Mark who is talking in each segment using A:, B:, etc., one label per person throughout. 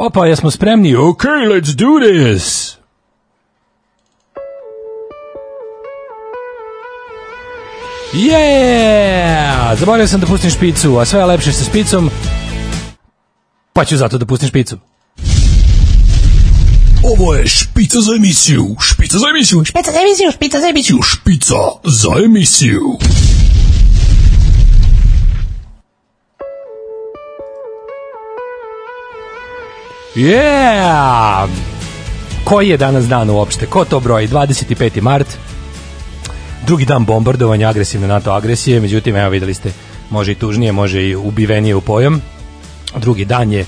A: Opa, jesmo spremni? Ok, let's do this! Yeah! Zaboravio sam da pustim špicu, a sve je lepše sa špicom, pa ću zato da pustim špicu.
B: Ovo je špica za emisiju, špica za emisiju,
C: Špica za emisiju, špica za emisiju.
B: špica za emisiju.
A: Yeah! Koji je danas dan uopšte? Ko to broji? 25. mart, drugi dan bombardovanja, agresivne NATO agresije, međutim, evo videli ste, može i tužnije, može i ubivenije u pojam. Drugi dan je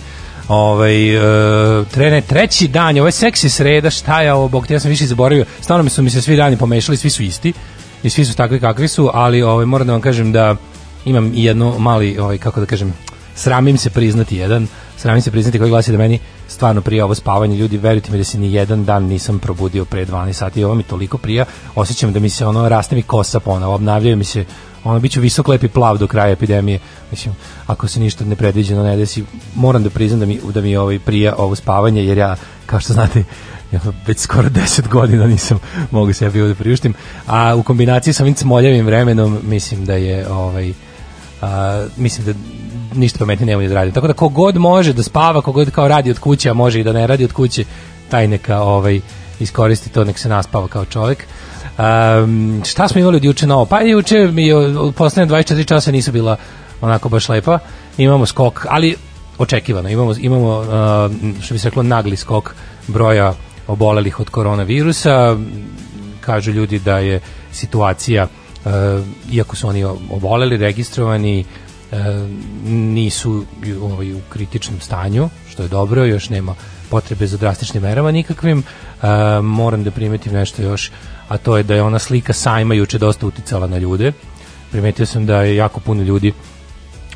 A: ovaj uh, trene treći dan je ovo je seksi sreda šta je ovo bog ja sam više zaboravio stvarno su mi se svi dani pomešali svi su isti i svi su takvi kakvi su ali ovaj moram da vam kažem da imam i jedno mali ovaj kako da kažem sramim se priznati jedan sramim se priznati koji glasi da meni stvarno prija ovo spavanje. Ljudi verujte mi da se ni jedan dan nisam probudio pre 12 sati i ovo mi toliko prija. Osjećam da mi se ono raste mi kosa ponovo obnavljaju mi se ono biću visok lepi plav do kraja epidemije. Mislim ako se ništa nepredviđeno ne desi moram da priznam da mi da mi ovaj prija ovo spavanje jer ja kao što znate ja već skoro 10 godina nisam mogu sebi ovo da priuštim. A u kombinaciji sa ovim cmoljavim vremenom mislim da je ovaj a, mislim da ništa pametnije nema ni da radi. Tako da kogod može da spava, kogod kao radi od kuće, a može i da ne radi od kuće, taj neka ovaj, iskoristi to, nek se naspava kao čovjek. Um, šta smo imali od juče novo? Pa juče mi u poslednje 24 časa nisu bila onako baš lepa. Imamo skok, ali očekivano. Imamo, imamo uh, što bi se reklo, nagli skok broja obolelih od koronavirusa. Kažu ljudi da je situacija, uh, iako su oni oboleli, registrovani, nisu ovaj, u kritičnom stanju, što je dobro, još nema potrebe za drastičnim merama nikakvim. Uh, moram da primetim nešto još, a to je da je ona slika sajma juče dosta uticala na ljude. Primetio sam da je jako puno ljudi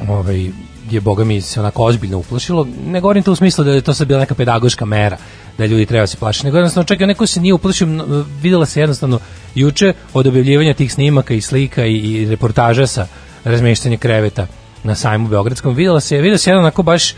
A: ovaj, je boga mi se onako ozbiljno uplašilo. Ne govorim to u smislu da je to sad bila neka pedagoška mera, da ljudi treba se plašiti, nego jednostavno čekaj, neko se nije uplašio, videla se jednostavno juče od objavljivanja tih snimaka i slika i, i reportaža sa razmeštanja kreveta na sajmu Beogradskom, videla se, videla se jedan onako baš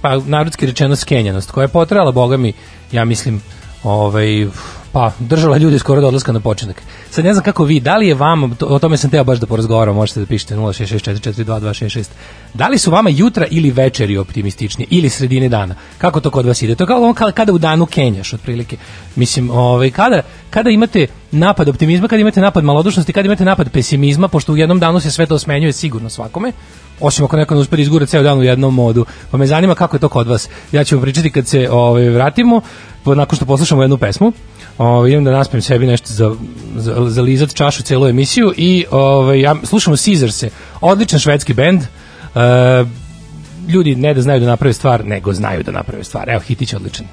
A: pa narodski rečeno skenjanost koja je potrala boga mi, ja mislim, ovaj pa držala ljude skoro do odlaska na počinak. Sad ne znam kako vi, da li je vama, to, o tome sam teo baš da porazgovaram, možete da pišete 0664422266. Da li su vama jutra ili večeri optimističnije ili sredine dana? Kako to kod vas ide? To je kao kada u danu kenjaš otprilike. Mislim, ovaj kada kada imate napad optimizma, kada imate napad malodušnosti, kada imate napad pesimizma, pošto u jednom danu se sve to smenjuje sigurno svakome, osim ako neko ne uspe da izgura ceo dan u jednom modu. Pa me zanima kako je to kod vas. Ja ću vam pričati kad se ovaj, vratimo, nakon što poslušamo jednu pesmu. Ovaj idem da naspem sebi nešto za, za, za lizat čašu celu emisiju i ovaj ja slušamo Caesarse, odličan švedski bend. Uh, ljudi ne da znaju da naprave stvar, nego znaju da naprave stvar. Evo hitić odličan.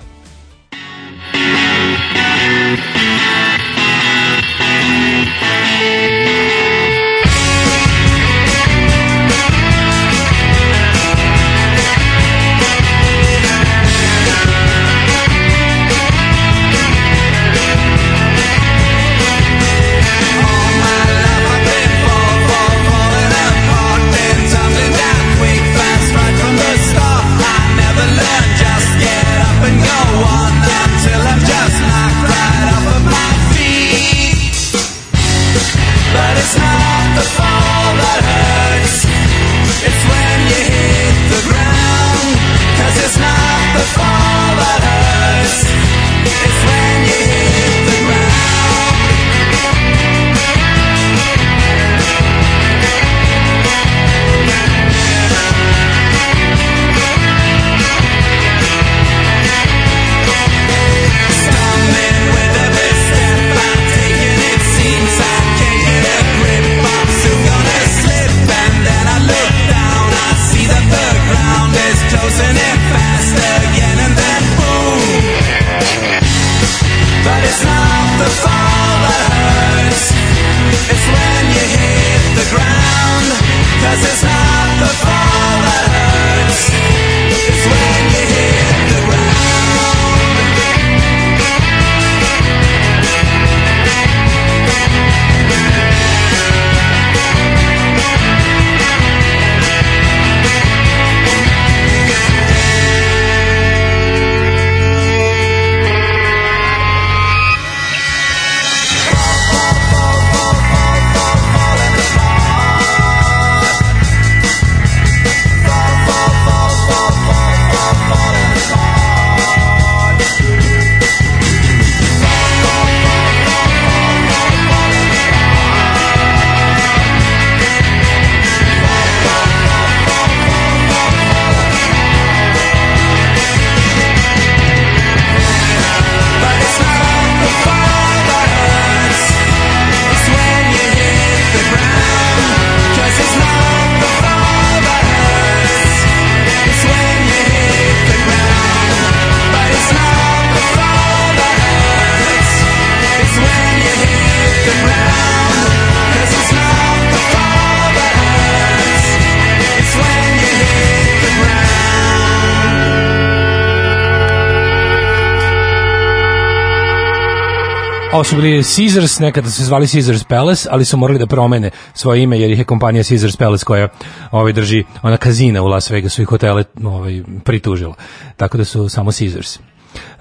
A: Ovo su bili Caesars, nekada su se zvali Caesars Palace, ali su morali da promene svoje ime jer ih je kompanija Caesars Palace koja ovaj drži ona kazina u Las Vegasu i hotele ovaj pritužila. Tako da su samo Caesars.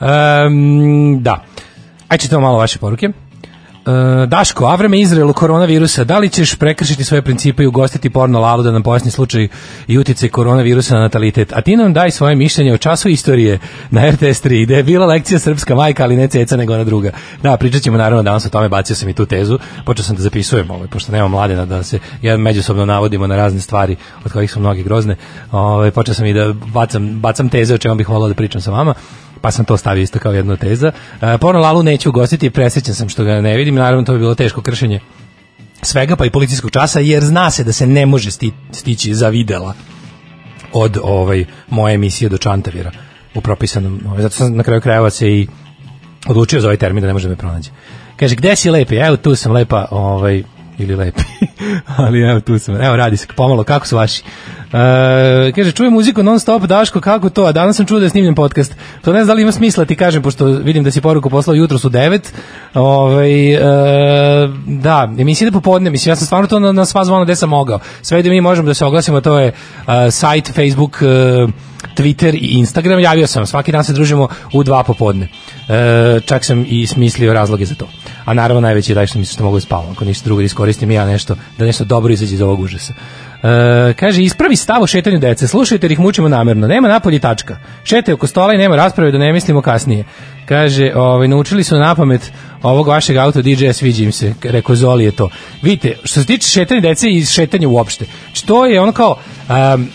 A: Um, da. Ajde čitamo malo vaše poruke. Uh, Daško, a vreme Izraelu koronavirusa, da li ćeš prekršiti svoje principe i ugostiti porno lalu da nam pojasni slučaj i uticaj koronavirusa na natalitet? A ti nam daj svoje mišljenje o času istorije na RTS 3, gde je bila lekcija srpska majka, ali ne ceca nego ona druga. Da, pričat ćemo naravno danas o tome, bacio sam i tu tezu, počeo sam da zapisujem, ovaj, pošto nema mladena, da se jedan međusobno navodimo na razne stvari, od kojih su mnogi grozne, ovaj, počeo sam i da bacam, bacam teze o čemu bih volao da pričam sa vama pa sam to stavio isto kao jedna teza. E, porno Lalu neću ugostiti, presrećan sam što ga ne vidim, naravno to bi bilo teško kršenje svega pa i policijskog časa, jer zna se da se ne može sti, stići za videla od ovaj moje emisije do Čantavira u propisanom, ovaj, zato sam na kraju krajeva se i odlučio za ovaj termin da ne može da me pronaći. Kaže, gde si lepi? Evo tu sam lepa, ovaj, ili lepi. Ali evo tu sam. Evo radi se pomalo kako su vaši. Uh, kaže, čujem muziku non stop, Daško, kako to? A danas sam čuo da je snimljen podcast. To ne znam da li ima smisla ti kažem, pošto vidim da si poruku poslao jutro su 9. Ovaj, uh, da, emisija ide popodne, mislim, ja sam stvarno to na, na sva zvona gde sam mogao. Sve da mi možemo da se oglasimo, to je uh, sajt, Facebook, uh, Twitter i Instagram, javio sam, svaki dan se družimo u dva popodne. E, čak sam i smislio razloge za to. A naravno najveći raj što mislim što mogu da spavam, ako ništa drugo da iskoristim ja nešto, da nešto dobro izađe iz ovog užasa. E, kaže, ispravi stav o šetanju dece, slušajte jer ih mučimo namerno, nema napolji tačka. Šete oko stola i nema rasprave da ne mislimo kasnije. Kaže, ovaj, naučili su na pamet ovog vašeg auto DJ-a, sviđa im se, rekao Zoli je to. Vidite, što se tiče šetanja dece i šetanja uopšte, što je ono kao, um,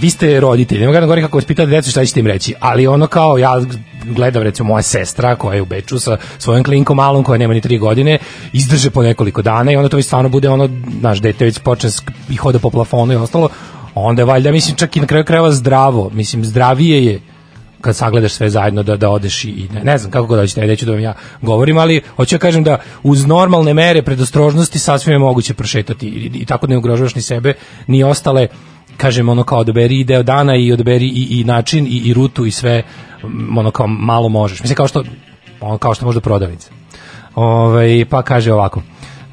A: vi ste roditelji, nema ga govorim kako vas pitate decu šta ćete im reći, ali ono kao ja gledam recimo moja sestra koja je u Beču sa svojim klinkom malom koja nema ni tri godine, izdrže po nekoliko dana i onda to već stvarno bude ono, naš dete već počne i hoda po plafonu i ostalo, onda je valjda, mislim, čak i na kraju krajeva zdravo, mislim, zdravije je kad sagledaš sve zajedno da da odeš i ne, ne znam kako god hoćete, neću da vam ja govorim, ali hoću da kažem da uz normalne mere predostrožnosti sasvim je moguće prošetati i, i tako ne ugrožavaš ni sebe, ni ostale kažem ono kao odaberi i deo dana i odaberi i, i način i, i rutu i sve ono kao malo možeš. Mislim kao što ono kao što može prodavnica. Ovaj pa kaže ovako.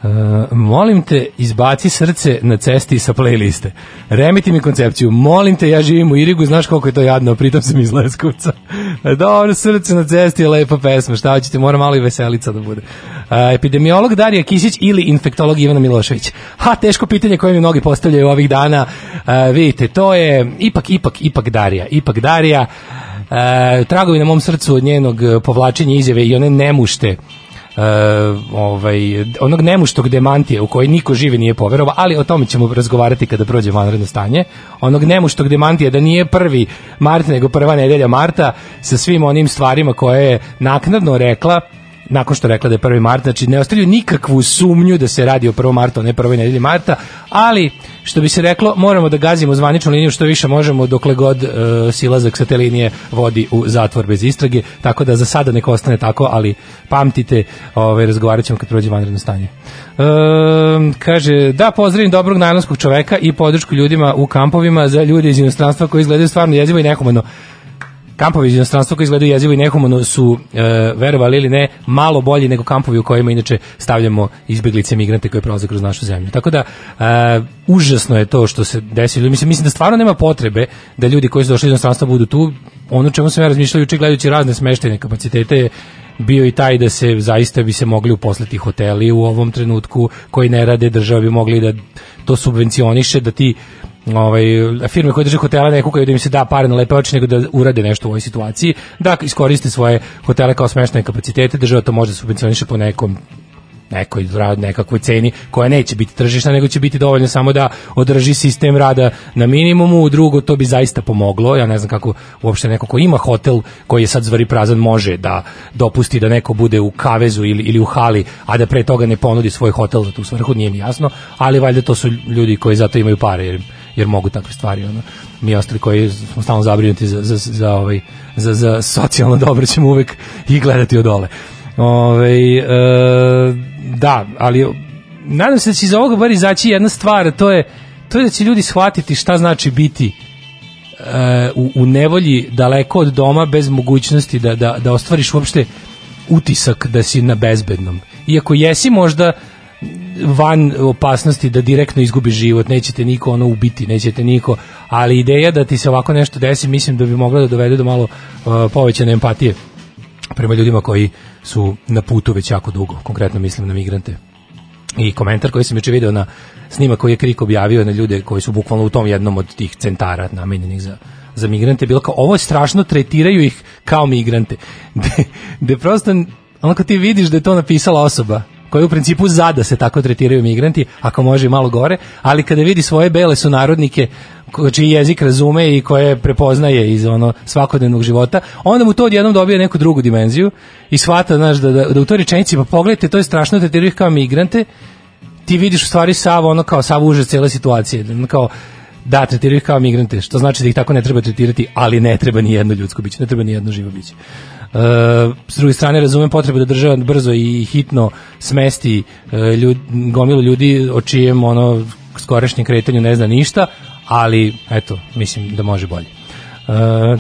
A: Uh, molim te, izbaci srce na cesti sa playliste. Remiti mi koncepciju. Molim te, ja živim u Irigu, znaš koliko je to jadno, pritom sam iz Leskovca. Dobro, srce na cesti je lepa pesma. Šta hoćete, mora malo i veselica da bude. Uh, epidemiolog Darija Kisić ili infektolog Ivana Milošević? Ha, teško pitanje koje mi mnogi postavljaju ovih dana. Uh, vidite, to je ipak, ipak, ipak Darija. Ipak Darija. Tragovi na mom srcu od njenog povlačenja izjave i one nemušte ovaj, onog nemuštog demantije u koji niko živi nije poverovao, ali o tome ćemo razgovarati kada prođe vanredno stanje. Onog nemuštog demantije da nije prvi mart nego prva nedelja marta sa svim onim stvarima koje je naknadno rekla nakon što rekla da je 1. mart, znači ne ostavljaju nikakvu sumnju da se radi o 1. marta, a ne prvoj nedelji marta, ali što bi se reklo, moramo da gazimo zvaničnu liniju što više možemo dokle god uh, silazak sa te linije vodi u zatvor bez istrage, tako da za sada neko ostane tako, ali pamtite, ovaj, razgovarat ćemo kad prođe vanredno stanje. Uh, kaže, da pozdravim dobrog najlonskog čoveka i podršku ljudima u kampovima za ljude iz inostranstva koji izgledaju stvarno jezivo i nehumano kampovi iz inostranstva koji izgledaju jezivo i nehumano su, e, verovali ili ne, malo bolji nego kampovi u kojima inače stavljamo izbeglice migrante koji prolaze kroz našu zemlju. Tako da, e, užasno je to što se desilo. Mislim, mislim da stvarno nema potrebe da ljudi koji su došli iz inostranstva budu tu. Ono čemu sam ja razmišljao juče gledajući razne smeštene kapacitete je bio i taj da se zaista bi se mogli uposliti hoteli u ovom trenutku koji ne rade, država bi mogli da to subvencioniše, da ti ovaj firme koje drže hotele ne kukaju da im se da pare na lepe oči nego da urade nešto u ovoj situaciji, da iskoriste svoje hotele kao smeštajne kapacitete, država to može da subvencioniše po nekom nekoj nekakvoj ceni koja neće biti tržišna nego će biti dovoljno samo da održi sistem rada na minimumu, drugo to bi zaista pomoglo. Ja ne znam kako uopšte neko ko ima hotel koji je sad zvari prazan može da dopusti da neko bude u kavezu ili ili u hali, a da pre toga ne ponudi svoj hotel za tu svrhu, nije mi jasno, ali valjda to su ljudi koji zato imaju pare jer jer mogu takve stvari ono mi ostali koji smo stalno zabrinuti za, za, za, ovaj, za, za socijalno dobro ćemo uvek i gledati od dole. Ove, e, da, ali nadam se da će iz ovoga bar izaći jedna stvar, to je, to je da će ljudi shvatiti šta znači biti e, u, u nevolji daleko od doma bez mogućnosti da, da, da ostvariš uopšte utisak da si na bezbednom. Iako jesi možda van opasnosti da direktno izgubiš život, nećete niko ono ubiti, nećete niko, ali ideja da ti se ovako nešto desi, mislim da bi mogla da dovede do malo uh, povećane empatije prema ljudima koji su na putu već jako dugo, konkretno mislim na migrante. I komentar koji sam juče video na snima koji je Krik objavio na ljude koji su bukvalno u tom jednom od tih centara namenjenih za za migrante bilo kao ovo je strašno tretiraju ih kao migrante. Da prosto ono kad ti vidiš da je to napisala osoba koja je u principu za da se tako tretiraju migranti, ako može malo gore, ali kada vidi svoje bele sunarodnike čiji jezik razume i koje prepoznaje iz ono svakodnevnog života, onda mu to odjednom dobije neku drugu dimenziju i shvata, znaš, da, da, da u toj rečenici, pa pogledajte, to je strašno tretiraju ih kao migrante, ti vidiš u stvari sav ono kao sav užas cele situacije, kao da, tretiraju ih kao migrante, što znači da ih tako ne treba tretirati, ali ne treba ni jedno ljudsko biće, ne treba ni jedno živo biće. S druge strane razumem potrebu da država brzo i hitno smesti uh, ljud, gomilu ljudi o čijem ono skorešnjem kretanju ne zna ništa, ali eto, mislim da može bolje. Uh,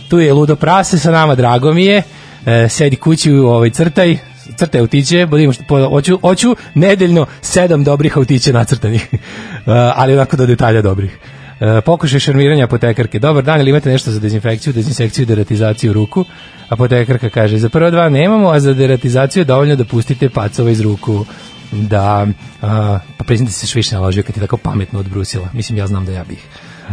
A: tu je Ludo Prase sa nama, drago mi je. Uh, sedi kući u ovoj crtaj, crte autiće, budimo što hoću, hoću nedeljno sedam dobrih autića nacrtanih, ali onako do detalja dobrih. Uh, pokušaj šarmiranja apotekarke. Dobar dan, ili imate nešto za dezinfekciju, dezinsekciju deratizaciju ruku? Apotekarka kaže, za prvo dva nemamo, a za deratizaciju je dovoljno da pustite pacova iz ruku da, uh, pa priznite se šviš naložio kad je tako pametno odbrusila. Mislim, ja znam da ja bih.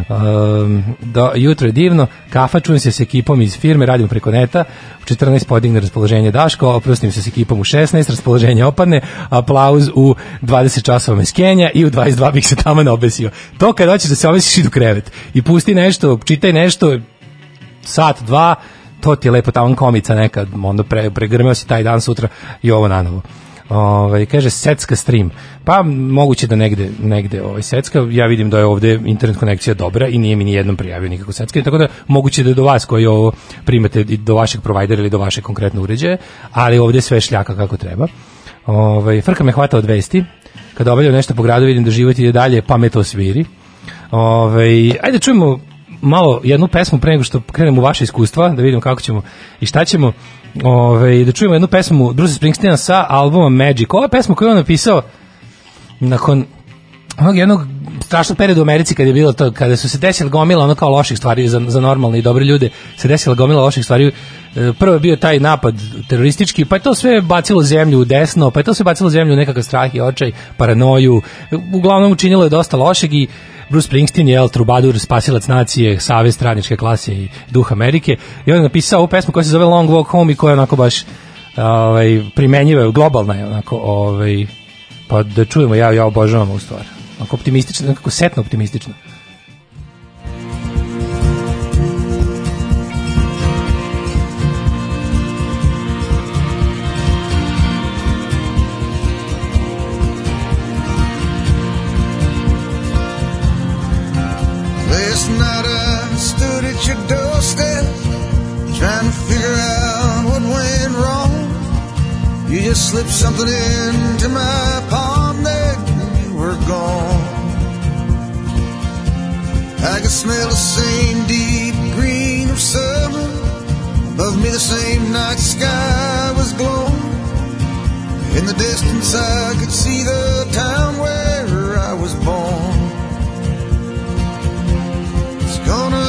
A: Um, do, jutro je divno, kafa čujem se s ekipom iz firme, radimo preko neta, u 14 podigne raspoloženje Daško, oprostim se s ekipom u 16, raspoloženje opadne, aplauz u 20 časova meskenja i u 22 bih se tamo naobesio. To kad hoćeš da se obesiš i do krevet i pusti nešto, čitaj nešto, sat, dva, to ti je lepo tamo komica nekad, onda pre, pregrmeo si taj dan sutra i ovo na novo. Ovaj kaže secka stream. Pa moguće da negde negde ovaj secka. Ja vidim da je ovde internet konekcija dobra i nije mi ni jednom prijavio nikako secka, tako da moguće da do vas koji ovo primate do vašeg provajdera ili do vaše konkretne uređaje, ali ovde sve šljaka kako treba. Ovaj frka me hvata od vesti. Kada obavljam nešto po gradu vidim da život ide dalje, pa me to sviri. Ovaj ajde čujemo malo jednu pesmu pre nego što krenemo u vaše iskustva, da vidimo kako ćemo i šta ćemo. Ove, da čujemo jednu pesmu Bruce Springsteena sa albuma Magic. Ova pesma koju je on napisao nakon onog jednog strašnog perioda u Americi kad je bilo to, kada su se desile gomila ono kao loših stvari za, za normalne i dobre ljude, se desila gomila loših stvari. Prvo je bio taj napad teroristički, pa je to sve bacilo zemlju u desno, pa je to sve bacilo zemlju u nekakav strah i očaj, paranoju. Uglavnom učinilo je dosta lošeg i Bruce Springsteen je El Trubadur, spasilac nacije, savez straničke klase i duh Amerike. I on je napisao ovu pesmu koja se zove Long Walk Home i koja je onako baš ovaj, primenjiva, globalna je onako, ovaj, pa da čujemo, ja, ja obožavam ovu stvar. Ako optimistično, nekako setno
C: optimistično. You just slipped something into my pocket gone. I could smell the same deep green of summer. Above me the same night sky was glowing. In the distance I could see the town where I was born. It's gonna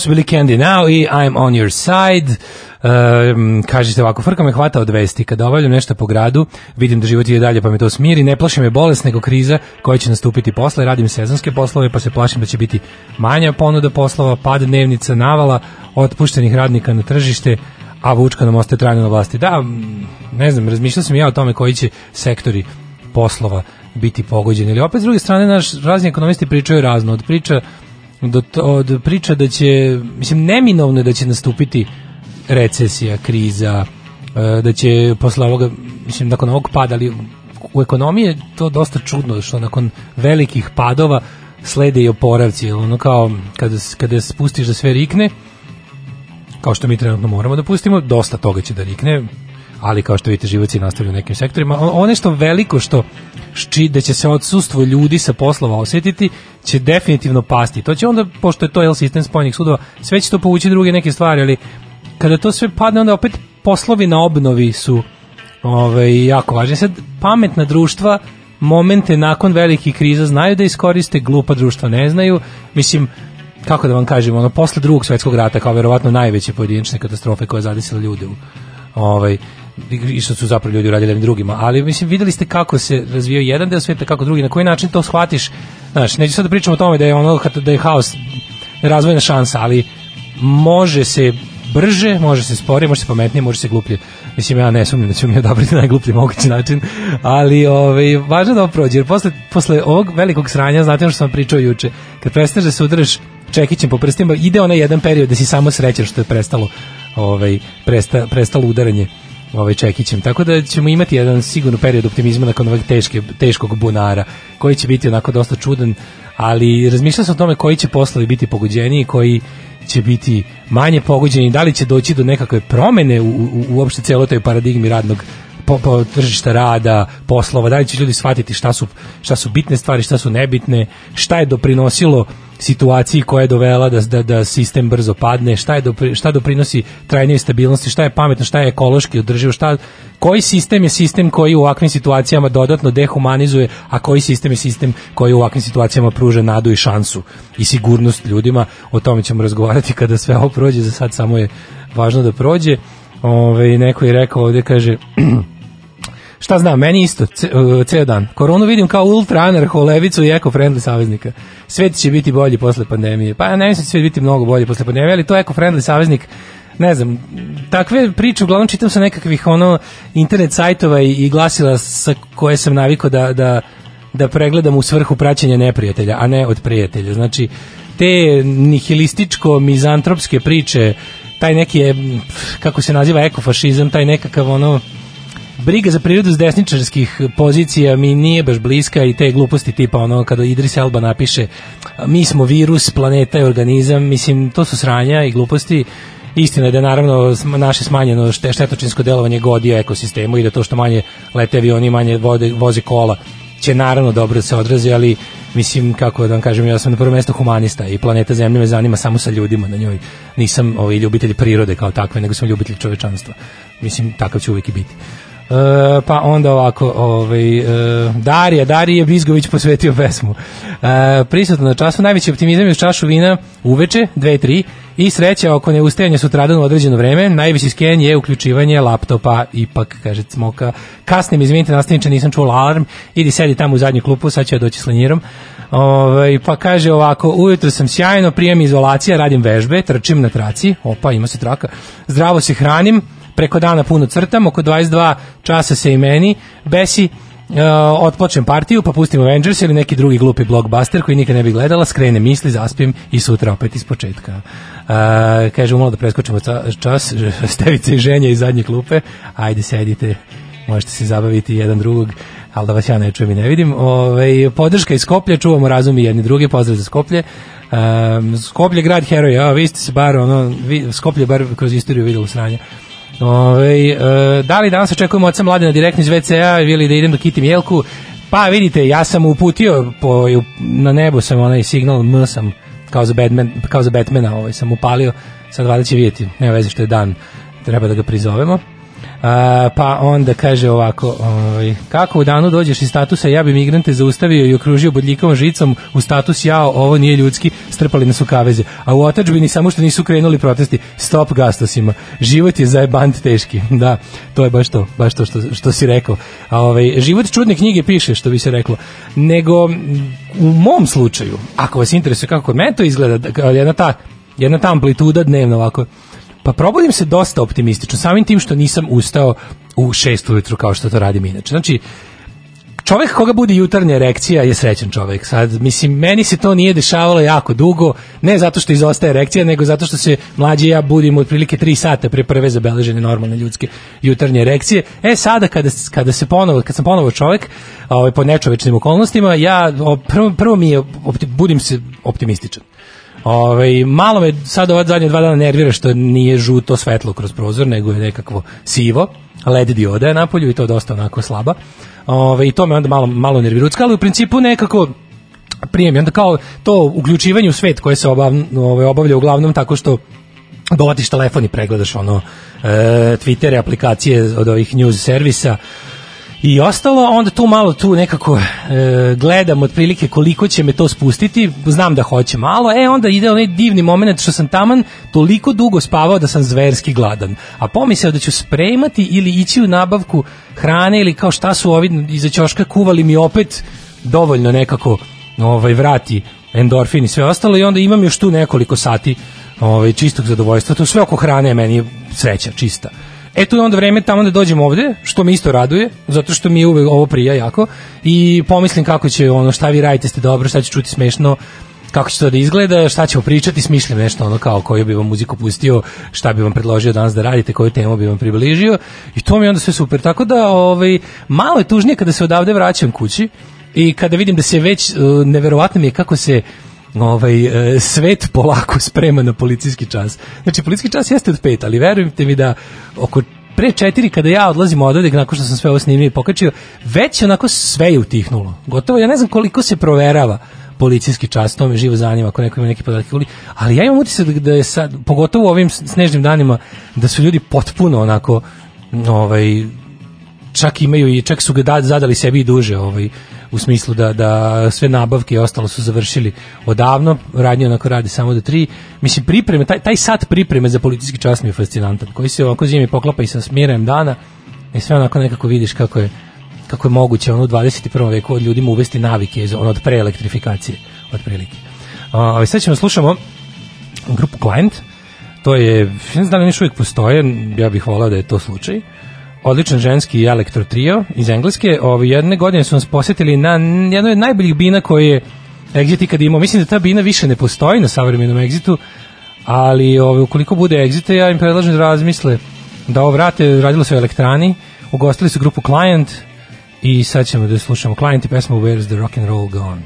A: su bili Candy Now i I'm on your side. Um, kažete ovako, frka me hvata od vesti. Kada obavljam nešto po gradu, vidim da život ide dalje pa me to smiri. Ne plaši me bolest nego kriza koja će nastupiti posle. Radim sezonske poslove pa se plašim da će biti manja ponuda poslova, pad dnevnica, navala, otpuštenih radnika na tržište, a Vučka nam ostaje trajno na vlasti. Da, ne znam, razmišljao sam ja o tome koji će sektori poslova biti pogođeni. Ali opet s druge strane, naš razni ekonomisti pričaju razno. Od priča do od priča da će, mislim, neminovno je da će nastupiti recesija, kriza, e, da će posle ovoga, mislim, nakon ovog pada, ali u ekonomiji je to dosta čudno, što nakon velikih padova slede i oporavci, ono kao kada, kada spustiš da sve rikne, kao što mi trenutno moramo da pustimo, dosta toga će da rikne, ali kao što vidite život se nastavlja u nekim sektorima. Ono što veliko što šči, da će se odsustvo ljudi sa poslova osjetiti, će definitivno pasti. To će onda, pošto je to jel, sistem spojenih sudova, sve će to povući druge neke stvari, ali kada to sve padne, onda opet poslovi na obnovi su ovaj, jako važni. Sad, pametna društva momente nakon velikih kriza znaju da iskoriste, glupa društva ne znaju. Mislim, kako da vam kažem, ono, posle drugog svetskog rata, kao verovatno najveće pojedinačne katastrofe koje je zadesila ljude u, ovaj, i što su zapravo ljudi uradili drugima, ali mislim videli ste kako se razvijao jedan deo sveta, kako drugi, na koji način to shvatiš, znaš, neću sad da pričam o tome da je ono, da je haos razvojna šansa, ali može se brže, može se sporije, može se pametnije, može se gluplje. Mislim, ja ne sumnjam da ćemo mi odabrati najgluplji mogući način, ali ovaj, važno da ovo prođe, jer posle, posle ovog velikog sranja, znate ono što sam pričao juče, kad prestaneš da se udaraš čekićem po prstima, ide onaj jedan period da si samo srećan što je prestalo, ovaj, presta, prestalo udaranje ovaj čekićem. Tako da ćemo imati jedan sigurno period optimizma nakon ovog teške, teškog bunara, koji će biti onako dosta čudan, ali razmišljao sam o tome koji će poslovi biti pogođeni, koji će biti manje pogođeni, da li će doći do nekakve promene u, u, uopšte celoj toj paradigmi radnog po, po tržišta rada, poslova, da li će ljudi shvatiti šta su, šta su bitne stvari, šta su nebitne, šta je doprinosilo situaciji koja je dovela da, da, da sistem brzo padne, šta, je dopri, šta doprinosi trajnoj stabilnosti, šta je pametno, šta je ekološki održivo, šta, koji sistem je sistem koji u ovakvim situacijama dodatno dehumanizuje, a koji sistem je sistem koji u ovakvim situacijama pruža nadu i šansu i sigurnost ljudima, o tome ćemo razgovarati kada sve ovo prođe, za sad samo je važno da prođe. Ove, neko je rekao ovde, kaže, Šta znam, meni isto, uh, ceo dan. Koronu vidim kao ultra anarho, levicu i eko-friendly saveznika. Svet će biti bolji posle pandemije. Pa ja ne mislim da će svet biti mnogo bolji posle pandemije, ali to eko-friendly saveznik, ne znam, takve priče uglavnom čitam sa nekakvih ono internet sajtova i, i glasila sa koje sam navikao da, da, da pregledam u svrhu praćenja neprijatelja, a ne od prijatelja. Znači, te nihilističko mizantropske priče, taj neki je, kako se naziva ekofašizam, taj nekakav ono briga za prirodu s desničarskih pozicija mi nije baš bliska i te gluposti tipa ono kada Idris Elba napiše mi smo virus, planeta i organizam, mislim to su sranja i gluposti Istina je da je naravno naše smanjeno šte- štetočinsko delovanje godi ekosistemu i da to što manje lete avioni, manje vode, voze kola će naravno dobro se odrazi, ali mislim, kako da vam kažem, ja sam na prvo mesto humanista i planeta Zemlja me zanima samo sa ljudima na njoj. Nisam ovaj, ljubitelj prirode kao takve, nego sam ljubitelj čovečanstva. Mislim, takav ću uvijek i biti. E, pa onda ovako, ovaj, e, Darija, Darija Bizgović posvetio pesmu. E, prisutno na času, najveći optimizam je čašu vina uveče, 2-3, i sreća oko neustajanja sutradan u određeno vreme. Najveći sken je uključivanje laptopa, ipak, kaže Cmoka. Kasnim, izvinite, nastavniče, nisam čula alarm, idi sedi tamo u zadnju klupu, sad ću ja doći s lenjirom. Ovaj, pa kaže ovako, ujutro sam sjajno, prijem izolacija, radim vežbe, trčim na traci, opa, ima se traka, zdravo se hranim, preko dana puno crtam, oko 22 časa se i meni besi, Uh, otpočnem partiju, pa pustim Avengers ili neki drugi glupi blockbuster koji nikad ne bi gledala, skrene misli, zaspim i sutra opet iz početka. Uh, kaže, malo da preskočimo čas, stevice i ženja iz zadnje klupe, ajde sedite, možete se zabaviti jedan drugog, ali da vas ja ne čujem i ne vidim. Ove, podrška iz Skoplja, čuvamo razum i jedni drugi, pozdrav za Skoplje. Um, Skoplje grad heroja, vi ste se bar, ono, vi, Skoplje bar kroz istoriju vidjelo sranja. Ove, e, da li danas očekujemo od sam mladina direktno iz WC-a ili da idem da kitim jelku? Pa vidite, ja sam uputio po, na nebo sam onaj signal M sam kao za, Batman, kao za Batmana ovaj, sam upalio, sad valjda će vidjeti, nema veze što je dan, treba da ga prizovemo. A, pa onda kaže ovako, ovaj, kako u danu dođeš iz statusa ja bi migrante zaustavio i okružio bodljikavom žicom u status jao, ovo nije ljudski, strpali nas u kaveze. A u otačbini samo što nisu krenuli protesti, stop gastosima. Život je zajebant teški. Da, to je baš to, baš to što, što si rekao. A, ovaj, život čudne knjige piše, što bi se reklo. Nego, u mom slučaju, ako vas interesuje kako kod mene to izgleda, da- jedna ta, jedna ta amplituda dnevno ovako, Pa probudim se dosta optimistično, samim tim što nisam ustao u šest ujutru kao što to radim inače. Znači, čovjek koga budi jutarnja erekcija je srećan čovjek. Sad, mislim, meni se to nije dešavalo jako dugo, ne zato što izostaje erekcija, nego zato što se mlađi ja budim otprilike 3 sata pre prve zabeležene normalne ljudske jutarnje erekcije. E sada kada, kada se ponovo, kad sam ponovo čovjek, ovaj, po nečovečnim okolnostima, ja prvo, prvo mi je, opti- budim se optimističan. Ove, malo me sad ova zadnje dva dana nervira što nije žuto svetlo kroz prozor, nego je nekakvo sivo, led dioda je napolju i to dosta onako slaba. Ove, I to me onda malo, malo nervirucka, ali u principu nekako prijem. I onda kao to uključivanje u svet koje se obav, ove, obavlja uglavnom tako što dovatiš telefon i pregledaš ono e, Twittere, aplikacije od ovih news servisa i ostalo, onda tu malo tu nekako e, gledam otprilike koliko će me to spustiti, znam da hoće malo, e onda ide onaj divni moment što sam taman toliko dugo spavao da sam zverski gladan, a pomislio da ću spremati ili ići u nabavku hrane ili kao šta su ovi iza ćoška kuvali mi opet dovoljno nekako ovaj, vrati endorfin i sve ostalo i onda imam još tu nekoliko sati ovaj, čistog zadovoljstva, to sve oko hrane meni sreća čista. E tu je onda vreme tamo da dođem ovde, što me isto raduje, zato što mi je uvek ovo prija jako i pomislim kako će ono šta vi radite ste dobro, šta će čuti smešno, kako će to da izgleda, šta ćemo pričati, smišljam nešto ono kao koju bi vam muziku pustio, šta bi vam predložio danas da radite, koju temu bi vam približio i to mi je onda sve super. Tako da ovaj, malo je tužnije kada se odavde vraćam kući i kada vidim da se već, uh, neverovatno mi je kako se ovaj e, svet polako sprema na policijski čas. Znači policijski čas jeste od pet, ali verujte mi da oko pre četiri kada ja odlazim odavde nakon što sam sve ovo snimio i pokačio, već onako sve je utihnulo. Gotovo, ja ne znam koliko se proverava policijski čas, to me živo zanima ako neko ima neki podatke, ali- ja imam utisak da- je sad, pogotovo ovim snežnim danima, da su ljudi potpuno onako ovaj, čak imaju i čak su ga da- zadali sebi i duže ovaj u smislu da da sve nabavke i ostalo su završili odavno radnje onako radi samo do 3 mislim pripreme taj taj sat pripreme za policijski čas mi je fascinantan koji se ovako zimi poklapa i sa smirajem dana i sve onako nekako vidiš kako je kako je moguće ono u 21. veku od ljudima uvesti navike ono od preelektrifikacije otprilike. A sad ćemo da slušamo grupu Client. To je, ne znam da li još uvijek postoje, ja bih volao da je to slučaj. Odličan ženski elektro trio iz Engleske. Ove jedne godine su nas posjetili na jednoj od najboljih bina koje je Exit ikad imao. Mislim da ta bina više ne postoji na savremenom Exitu, ali ove, ukoliko bude Exita, ja im predlažem da razmisle da ovo vrate, radilo se o elektrani, ugostili su grupu Client i sad ćemo da slušamo Client i pesmu Where's the Rock and Roll Gone.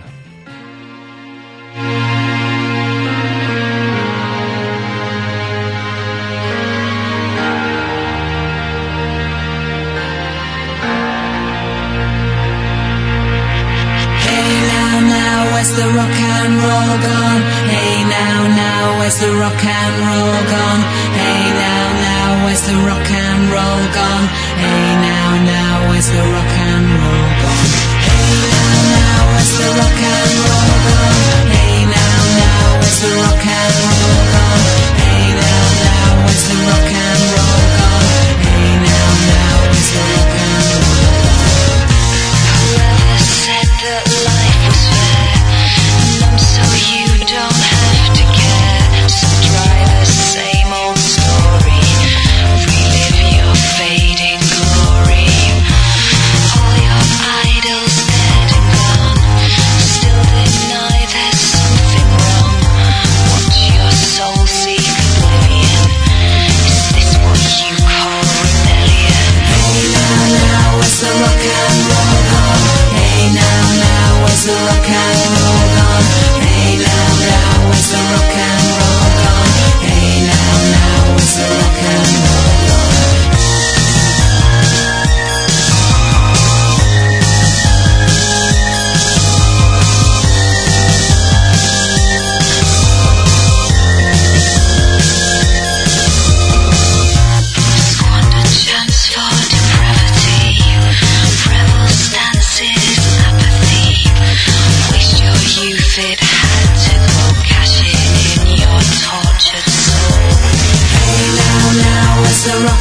D: Where's the rock and roll gone? Hey now, now, where's the rock and roll gone? Hey now, now, where's the rock and roll gone? Hey now, now, where's the rock and roll gone? Hey now, now, where's the rock and roll gone? Hey now, now, where's the rock and roll gone? Hey now, now, where's the rock and roll gone? Hey now, now, where's the rock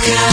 A: Yeah.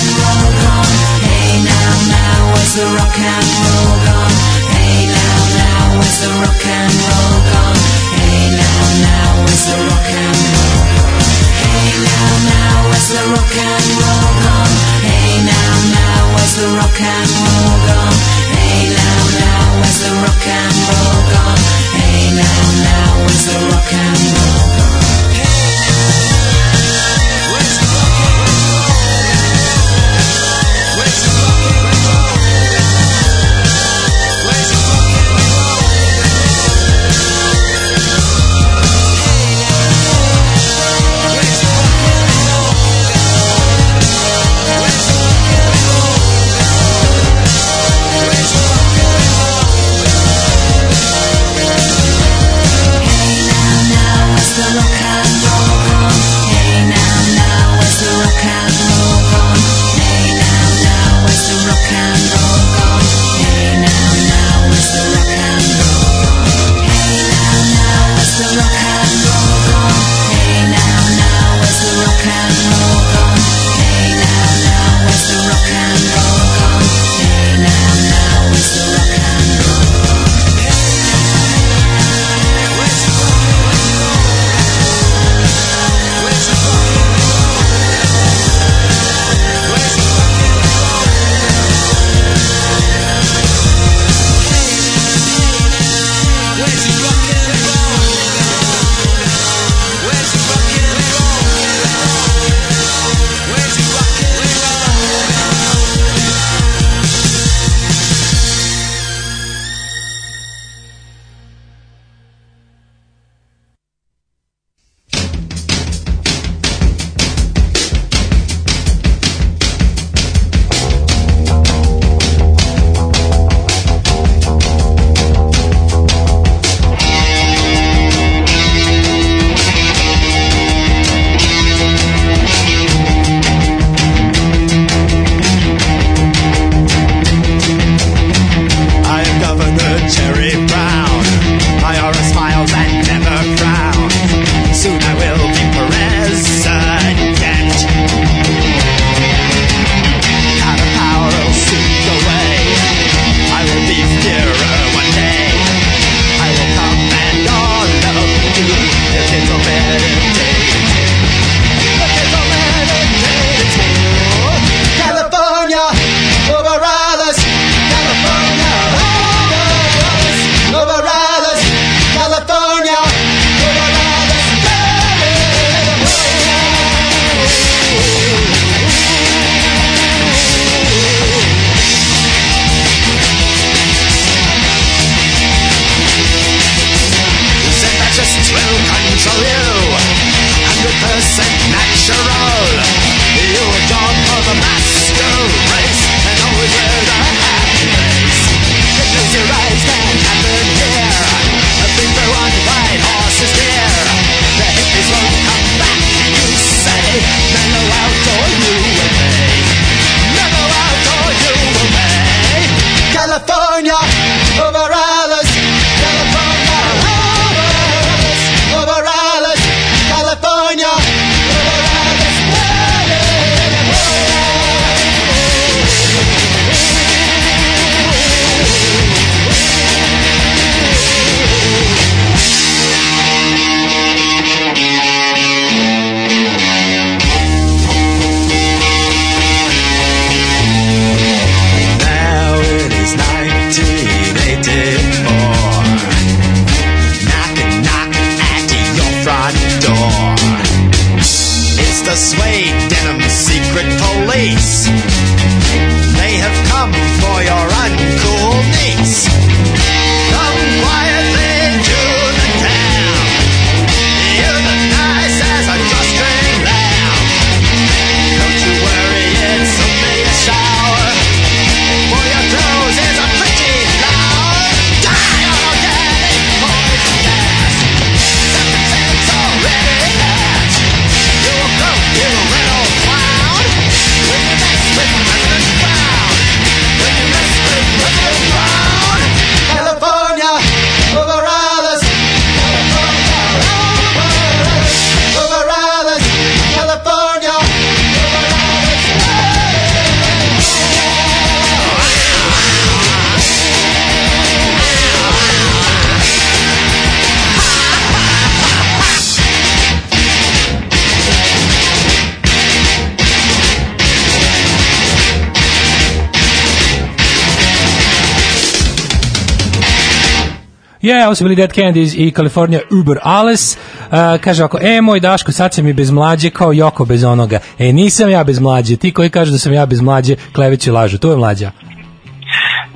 A: Ovo su bili Dead Kennedys i California Uber Alles. Uh, kaže ovako, e, moj Daško, sad sam i bez mlađe kao Joko bez onoga. E, nisam ja bez mlađe. Ti koji kažu da sam ja bez mlađe, kleveći lažu. To je mlađa.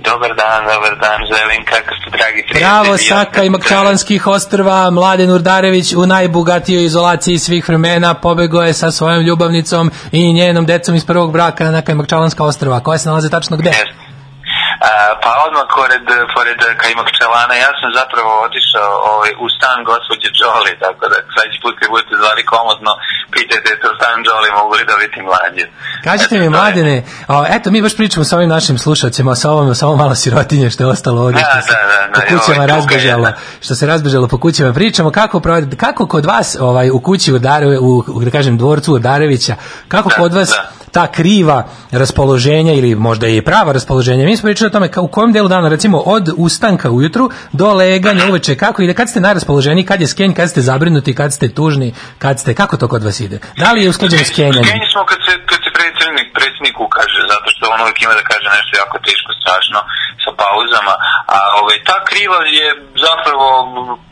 E: Dobar dan, dobar dan, želim kako ste dragi prijatelji.
A: Bravo, Saka i Makčalanskih ostrva, Mladen Urdarević u najbogatijoj izolaciji svih vremena pobego je sa svojom ljubavnicom i njenom decom iz prvog braka na Makčalanska ostrva, koja se nalaze tačno gde?
E: Jeste. A, pa odmah pored, pored Kajmak Čelana, ja sam zapravo otišao ovaj, u stan gospođe Đoli, tako da sledeći put kad budete zvali komodno, pitajte to stan Đoli, mogu li dobiti mlađe.
A: Kažite
E: Eto,
A: mi, mladene, o, eto, mi baš pričamo sa ovim našim slušacima, sa ovom, sa ovom malo sirotinje što je ostalo ovdje,
E: Da,
A: što se
E: da, da, da,
A: po kućama
E: ovaj,
A: razbežalo, što se razbežalo po kućama. Pričamo kako, kako kod vas ovaj, u kući u, Dare, u, u, da kažem, dvorcu Darevića, kako
E: Da,
A: kod vas
E: da.
A: Ta kriva raspoloženja ili možda i prava raspoloženja. Mi smo pričali o tome u kojem delu dana, recimo od ustanka ujutru do leganja uveče, kako ide, kad ste najraspoloženiji, kad je skenj, kad ste zabrinuti, kad ste tužni, kad ste, kako to kod vas ide? Da li je usklađeno s kenjanjem?
E: Skenji smo kad se, kad se predsjednik ukaže, kaže, zato što on uvijek ima da kaže nešto jako teško, strašno, sa pauzama, a ovaj, ta kriva je zapravo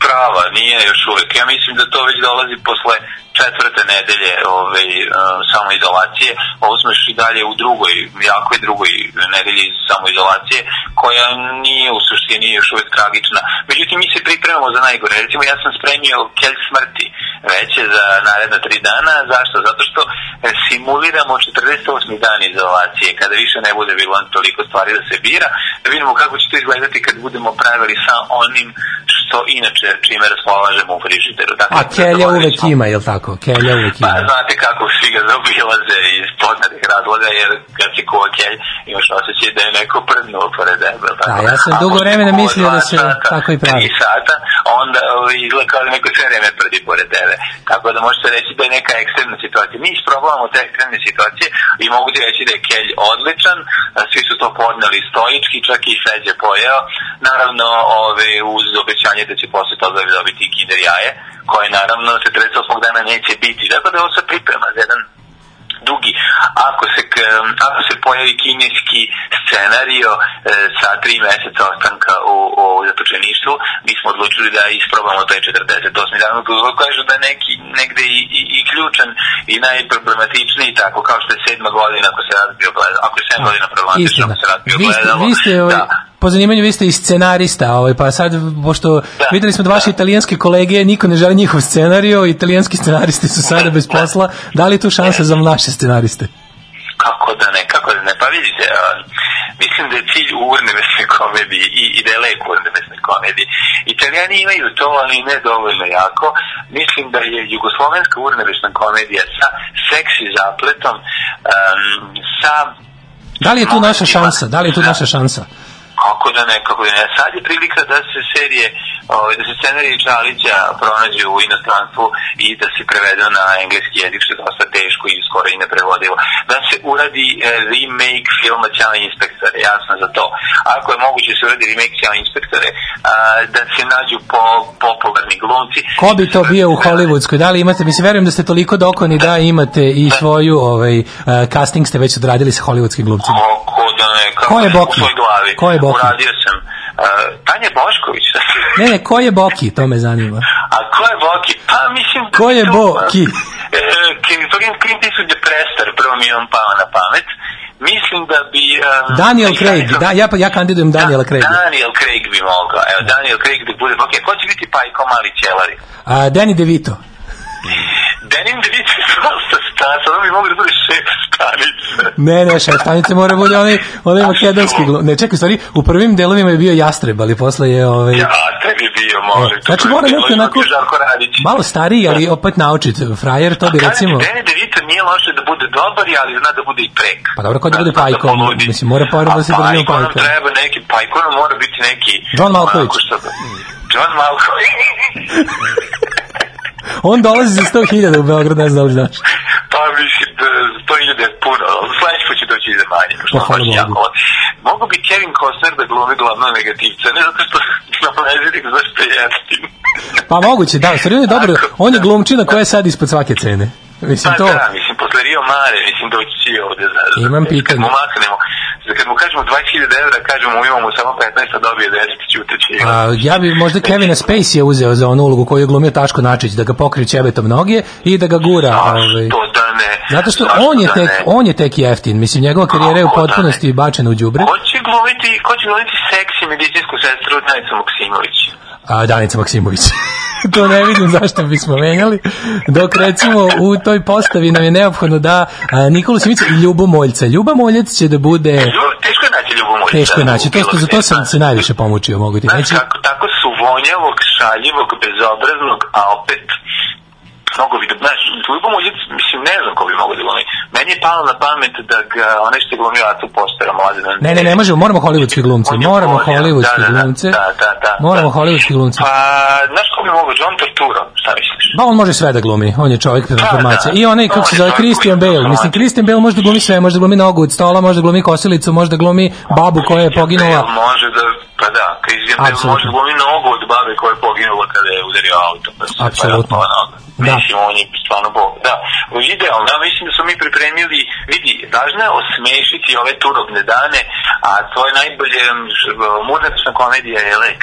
E: prava, nije još uvijek. Ja mislim da to već dolazi posle četvrte nedelje ovaj, e, samoizolacije, ovo smo i dalje u drugoj, jako drugoj nedelji samoizolacije, koja nije u suštini još uvijek tragična. Međutim, mi se pripremamo za najgore. Recimo, ja sam spremio kelj smrti veće za naredna tri dana. Zašto? Zato što e, simuliramo 40 osmi dan izolacije, kada više ne bude bilo toliko stvari da se bira, da vidimo kako će to izgledati kad budemo pravili sa onim što inače čime raspolažemo u frižideru. Dakle,
A: A da
E: kelja
A: uvek
E: uvek
A: ima, je li tako? Kelja uvek
E: pa,
A: ima.
E: Pa, znate kako svi ga zaobilaze iz poznatih razloga, jer kad si kuva kelj, imaš osjećaj da je neko prdnuo pored debel. Tako.
A: Da, ja sam dugo vremena mislio da se
E: sata,
A: tako i pravi.
E: 3 sata, onda ovaj, izgleda kao da neko sve vreme prdi pored tebe. Tako da možete reći da je neka ekstremna situacija. Mi isprobavamo te ekstremne situacije mogu ti reći da je kelj odličan, svi su to podneli stoički, čak i Feđe pojeo. Naravno, ove, uz obećanje da će posle toga dobiti i kinder jaje, koje naravno 48. dana neće biti. Tako da je ovo sve priprema za jedan dugi. Ako se, ako se pojavi kineski scenario e, sa tri meseca ostanka u, u zatočeništvu, mi smo odlučili da isprobamo taj 48. dan, kažu da neki negde i, i, i ključan i najproblematičniji, tako kao što je sedma godina ako se razbio gledalo, ako je sedma godina problematična,
A: Istina.
E: ako se razbio
A: Vi ste,
E: gledalo.
A: vi ste ovaj,
E: da.
A: Po zanimanju vi ste i scenarista, ovaj, pa sad, pošto
E: Da.
A: videli smo da vaše italijanske kolege, niko ne želi njihov scenario, italijanski scenaristi su sada bez posla, da li je tu šansa za naše scenariste?
E: Kako da ne, kako da ne, pa vidite, a, mislim da je cilj u urnebesnoj komediji i, i da je lek u urnebesnoj komediji. Italijani imaju to, ali ne dovoljno jako. Mislim da je jugoslovenska urnebesna komedija sa seksi zapletom, um, sa
A: Da li je tu naša šansa? Da li je tu
E: Da.
A: naša šansa?
E: Kako da ne, kako da ne. Sad je prilika da se serije, ovaj, da se scenariji Čalića pronađu u inostranstvu i da se prevedu na engleski jezik, što je dosta teško i skoro i neprevodivo. Da se uradi e, remake filma Ćao inspektore, ja sam za to. Ako je moguće da se uradi remake Ćao inspektore, a, da se nađu po, popularni glumci.
A: Ko bi to bio u Hollywoodskoj? Da li imate, mislim, verujem da ste toliko dokoni da imate i svoju ovaj, uh, casting ste već odradili sa hollywoodskim glumcima.
E: Kako da ne, kako
A: Ko je
E: ne,
A: Boki?
E: u svoj glavi.
A: Ko je Boki?
E: Uradio sam. Uh, Tanja Bošković.
A: Ne, ne, ko je Boki? To me zanima.
E: A ko je Boki? Pa mislim... da
A: Ko je
E: to-
A: Boki?
E: E, Clint Clint Eastwood je prestar, prvo mi je on pao na pamet. Mislim da bi... Um,
A: Daniel Craig, da, ja, pa- ja kandidujem Daniela Craiga.
E: Daniel Craig bi mogao. Evo, Daniel Craig da bude Boki. A ko će biti Pajko Mali Ćelari?
A: A, Danny DeVito.
E: Denim DeVito je dosta star, sad on bi mogu da bude šef stanice.
A: Ne, ne, šef stanice mora bude onaj, onaj makedonski glum. Ne, čekaj, stvari, u prvim delovima je bio Jastreb, ali posle je... Ovaj,
E: Ja, te bi bio, može.
A: Znači mora neki onako malo stariji, ali opet naučit frajer, to bi recimo...
E: Danny DeVito nije loše da bude dobar, ali zna da bude i prek.
A: Pa dobro, ko da bude
E: Zna
A: Pajko,
E: poludi.
A: mislim, mora pored da se držimo
E: Pajko nam
A: Pajka.
E: treba neki, Pajko nam mora biti neki...
A: John
E: što- John Malkovich.
A: On dolazi za 100.000 u Beograd, ne znam da li znaš.
E: pa mislim da 100.000 je puno, sledeći put će doći iz manje.
A: Pa, hvala Bogu.
E: Mogu bi Kevin Costner da glumi glavnog negativca, ne zato što znam zašto je jeftin.
A: Pa moguće, da, stvari on je dobro, on je glumčina koja je sad ispod svake cene. Mislim,
E: Pa
A: to,
E: da, mislim, posle Rio Mare, mislim, doći će ovde. Za,
A: Imam
E: Kad
A: pitanje.
E: mu maknemo, za kad mu kažemo 20.000 evra, kažemo imamo samo 15, a dobije 10, će uteći.
A: A, ja bi možda Kevina Spacey uzeo za onu ulogu koju je glumio Taško Načić, da ga pokrije ćebetom noge i da ga gura. Ovaj.
E: Zašto da ne?
A: Zato što
E: Zašto
A: on je
E: da
A: tek,
E: ne?
A: on je tek jeftin. Mislim, njegova karijera je u
E: da
A: potpunosti bačena u đubre.
E: Ko će glumiti, ko će glumiti seksi medicinsku sestru Danica Maksimović?
A: A Danica Maksimović. to ne vidim zašto bismo menjali. Dok recimo u toj postavi nam je neophodno da a, Nikolu Simica i Ljubo Moljca. Ljuba Moljac će da bude...
E: Teško je naći ljubomoljica.
A: Teško je naći. To, za to sam se najviše pomučio, mogu ti reći.
E: kako, tako su vonjavog, šaljivog, bezobraznog, a opet mnogo vidio, znaš, ljubomoljic, mislim, ne znam ko bi mogo da glumi. Meni je palo na pamet da ga, onaj što je glumio Acu Postera, mladen.
A: Ne, ne, ne možemo, moramo hollywoodske glumce. Moramo
E: vonjav,
A: hollywoodske
E: da, da, da,
A: glumce.
E: Da, da, da.
A: Moramo
E: da.
A: hollywoodske glumce.
E: Pa, znaš ko bi mogo, John Torturo, šta misliš?
A: Ba, on može sve da glumi, on je čovjek transformacije.
E: Da, da.
A: I onaj, kako se zove, Christian Bale. Mislim. Christian Bale može da glumi sve, može da glumi nogu od stola, može da glumi kosilicu, može da glumi babu koja je poginula.
E: Bale Može da, pa da, Christian Bale može da glumi nogu od babe koja je poginula kada je udario auto. Pa se
A: Apsolutno.
E: parapala noga.
A: Da.
E: On je stvarno bog. Da, idealno, ja mislim da smo mi pripremili, vidi, važno je osmešiti ove turobne dane, a to je najbolje, murnačna komedija je lek.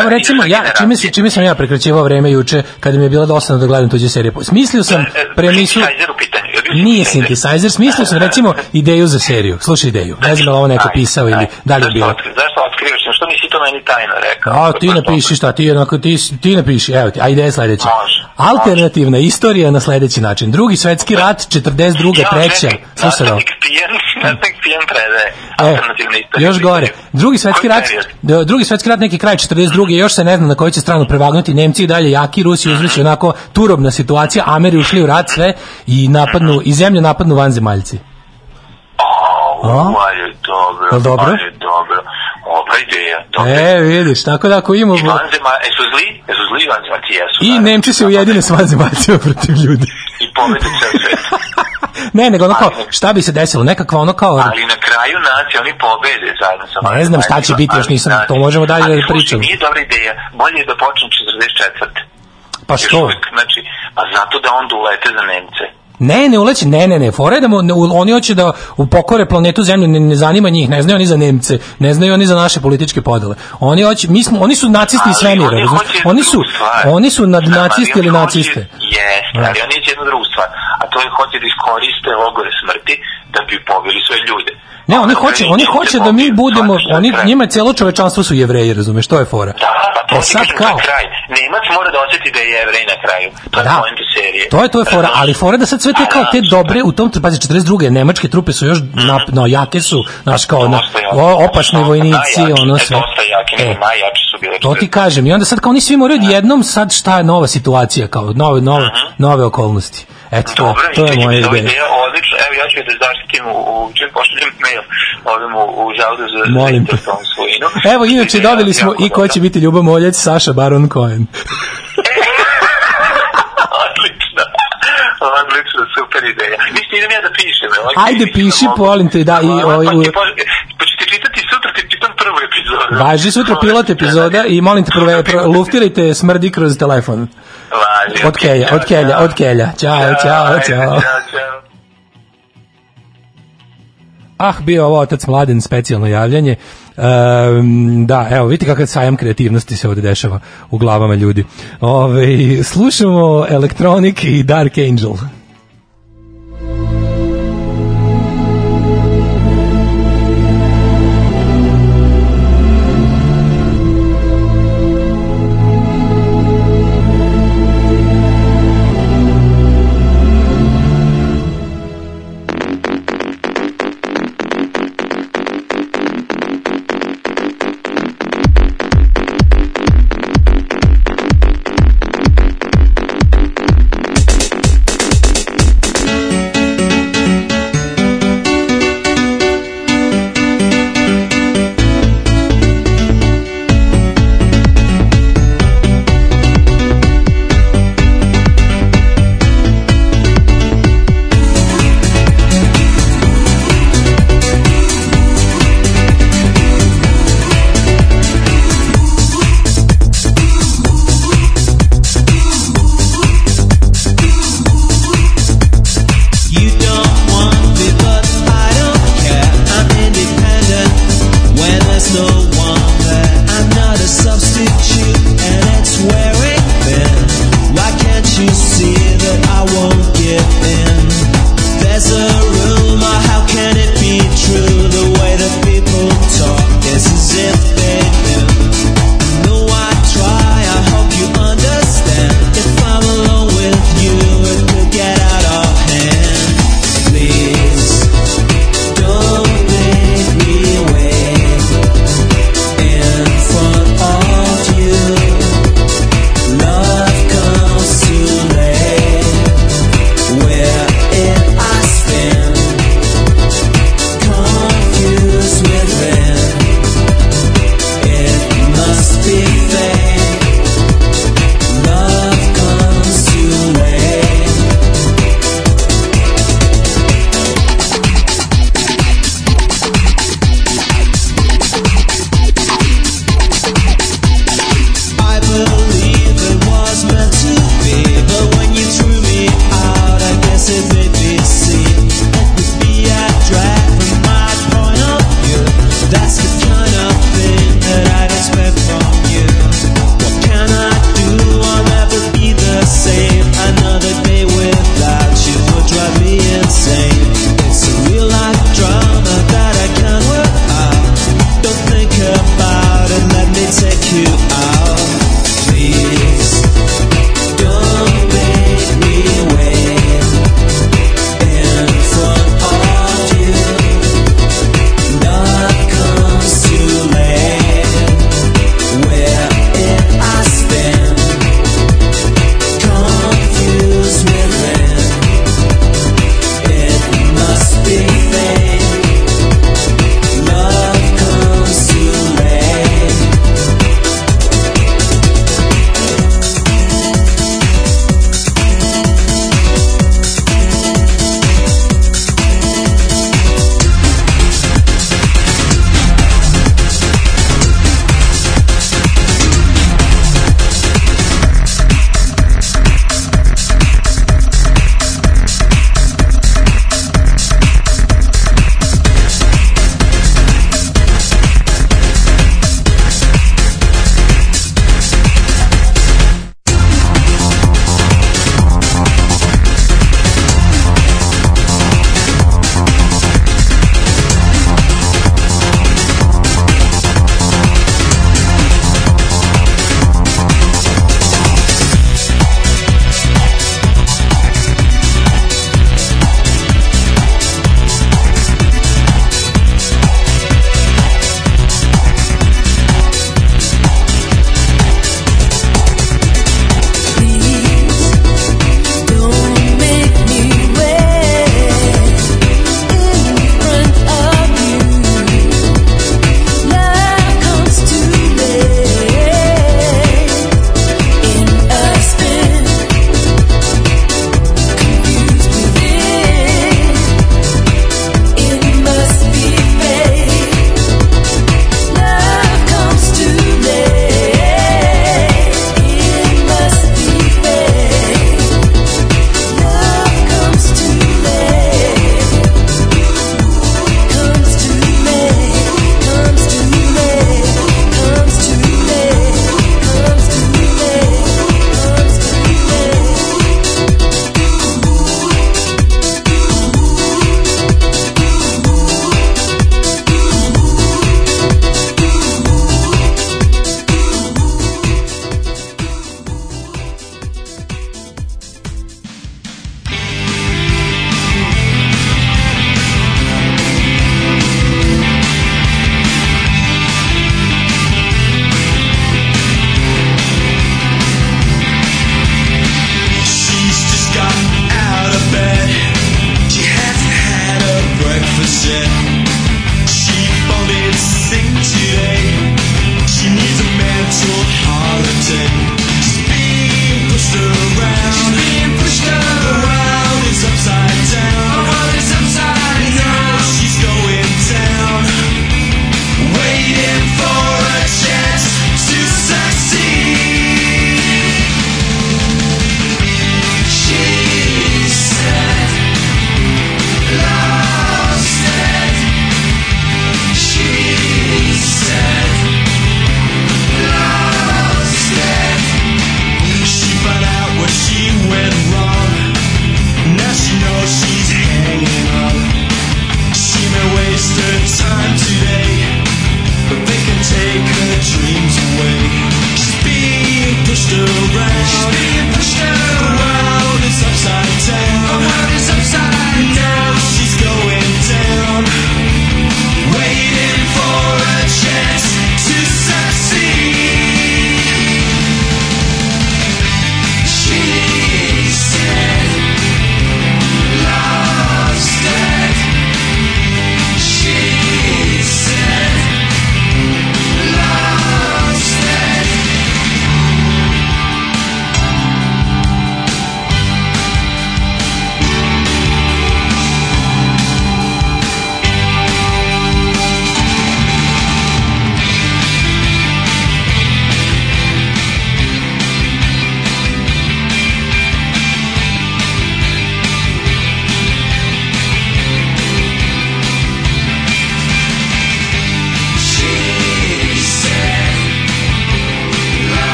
A: Evo recimo, ja, čime, se, čime sam ja prekraćivao vreme juče, kada mi je bilo dosadno da gledam tuđe serije. Smislio sam
E: E, e,
A: premisu...
E: Synthesizer u pitanju.
A: Nije
E: synthesizer?
A: smislio sam recimo ideju za seriju. Slušaj ideju. Ne znam da ovo neko pisao ili da li je bilo.
E: Zašto otkrivaš? Što nisi to meni tajno rekao?
A: A, ti napiši šta, ti jednako, ti, ti napiši, evo ti, a ideja je sledeća.
E: Može,
A: Alternativna istorija na sledeći način. Drugi svetski rat, 42.
E: Ja,
A: treća. Slušaj
E: predaje.
A: E, još gore. Drugi svetski rat, da, drugi svetski rat neki kraj 42. još se ne zna na koju će stranu prevagnuti. Nemci i dalje jaki, Rusi uzvrći onako turobna situacija, Ameri ušli u rat sve i napadnu i zemlju napadnu vanzemaljci.
E: Ali je dobro.
A: Jel dobro?
E: Ali je dobro. Dobra ideja. Dobra.
A: E, vidiš, tako da ako imamo
E: I vanzema, jesu zli? Jesu zli vanzemaci? Jesu.
A: i
E: naravno.
A: Nemci se ujedine s vanzemaljcima protiv ljudi.
E: I pobede ceo svet.
A: ne, nego ono kao, šta bi se desilo, nekakva ono kao
E: Ali na kraju nacije oni pobede zajedno sa
A: Ne znam šta će biti, još
E: Ali,
A: nisam- to možemo dalje
E: ali,
A: da pričamo.
E: Nije dobra ideja. Bolje je da počne 44.
A: pa što?
E: uvek, znači, pa zato da onda ulete za Nemce.
A: Ne, ne uleće, ne, ne, ne, fora da oni hoće da upokore planetu Zemlju, ne, ne zanima njih, ne znaju oni za Nemce, ne znaju oni za naše političke podele. Oni hoće, mi smo, oni su nacisti iz svemira,
E: oni hoće
A: Oni su, oni su nad nacisti ili
E: hoće-
A: naciste.
E: Jeste,
A: Da.
E: ali oni će jednu drugu stvar, a to je hoće da iskoriste logore smrti da bi pobili sve ljude.
A: Ne, oni
E: A
A: hoće, oni hoće
E: će
A: da mi budemo, oni njima celo čovečanstvo su jevreji, razumeš, to je fora.
E: Da, pa to
A: E sad kao,
E: kraj. Nemac mora da osjeti da je jevrej na kraju. To je
A: da,
E: poenta serije.
A: to je to je fora, ali fora da sad sve te
E: A,
A: kao
E: da,
A: te dobre u tom pazi 42. nemačke trupe su još nap, no jake su, znaš kao na, opasni vojnici, ono sve.
E: Dosta
A: E,
E: najjači su bile.
A: To ti kažem. I onda sad kao oni svi moraju jednom sad šta je nova situacija, kao nove, nove, nove okolnosti. Eto, to, to je moja ideja.
E: ideja odlično. Evo, ja ću da zaštitim u, u čim pošaljem mail ovim u, u zavodu za
A: Molim te.
E: svojinu.
A: Evo, inače,
E: Ideja
A: dobili smo i ko će biti Ljubo Moljec, Saša Baron Cohen.
E: Odlično. Odlično, super ideja. Mislim, idem ja da pišem. evo,
A: Ajde, piši, molim te, da, i,
E: Pa,
A: ovaj,
E: pa, po- Pa ću ti čitati sutra, ti prvu epizodu.
A: Važi sutra pilot epizoda i molim te prve, pro, luftirajte smrdi kroz telefon.
E: Važi.
A: Od kelja, od kelja, od kelja. Ćao, ćao, ćao.
E: Ćao.
A: Ah, bio ovo otac mladen, specijalno javljanje. Ehm, da, evo, vidite kakav sajam kreativnosti se ovde dešava u glavama ljudi. Ove, slušamo Electronic i Dark Angel.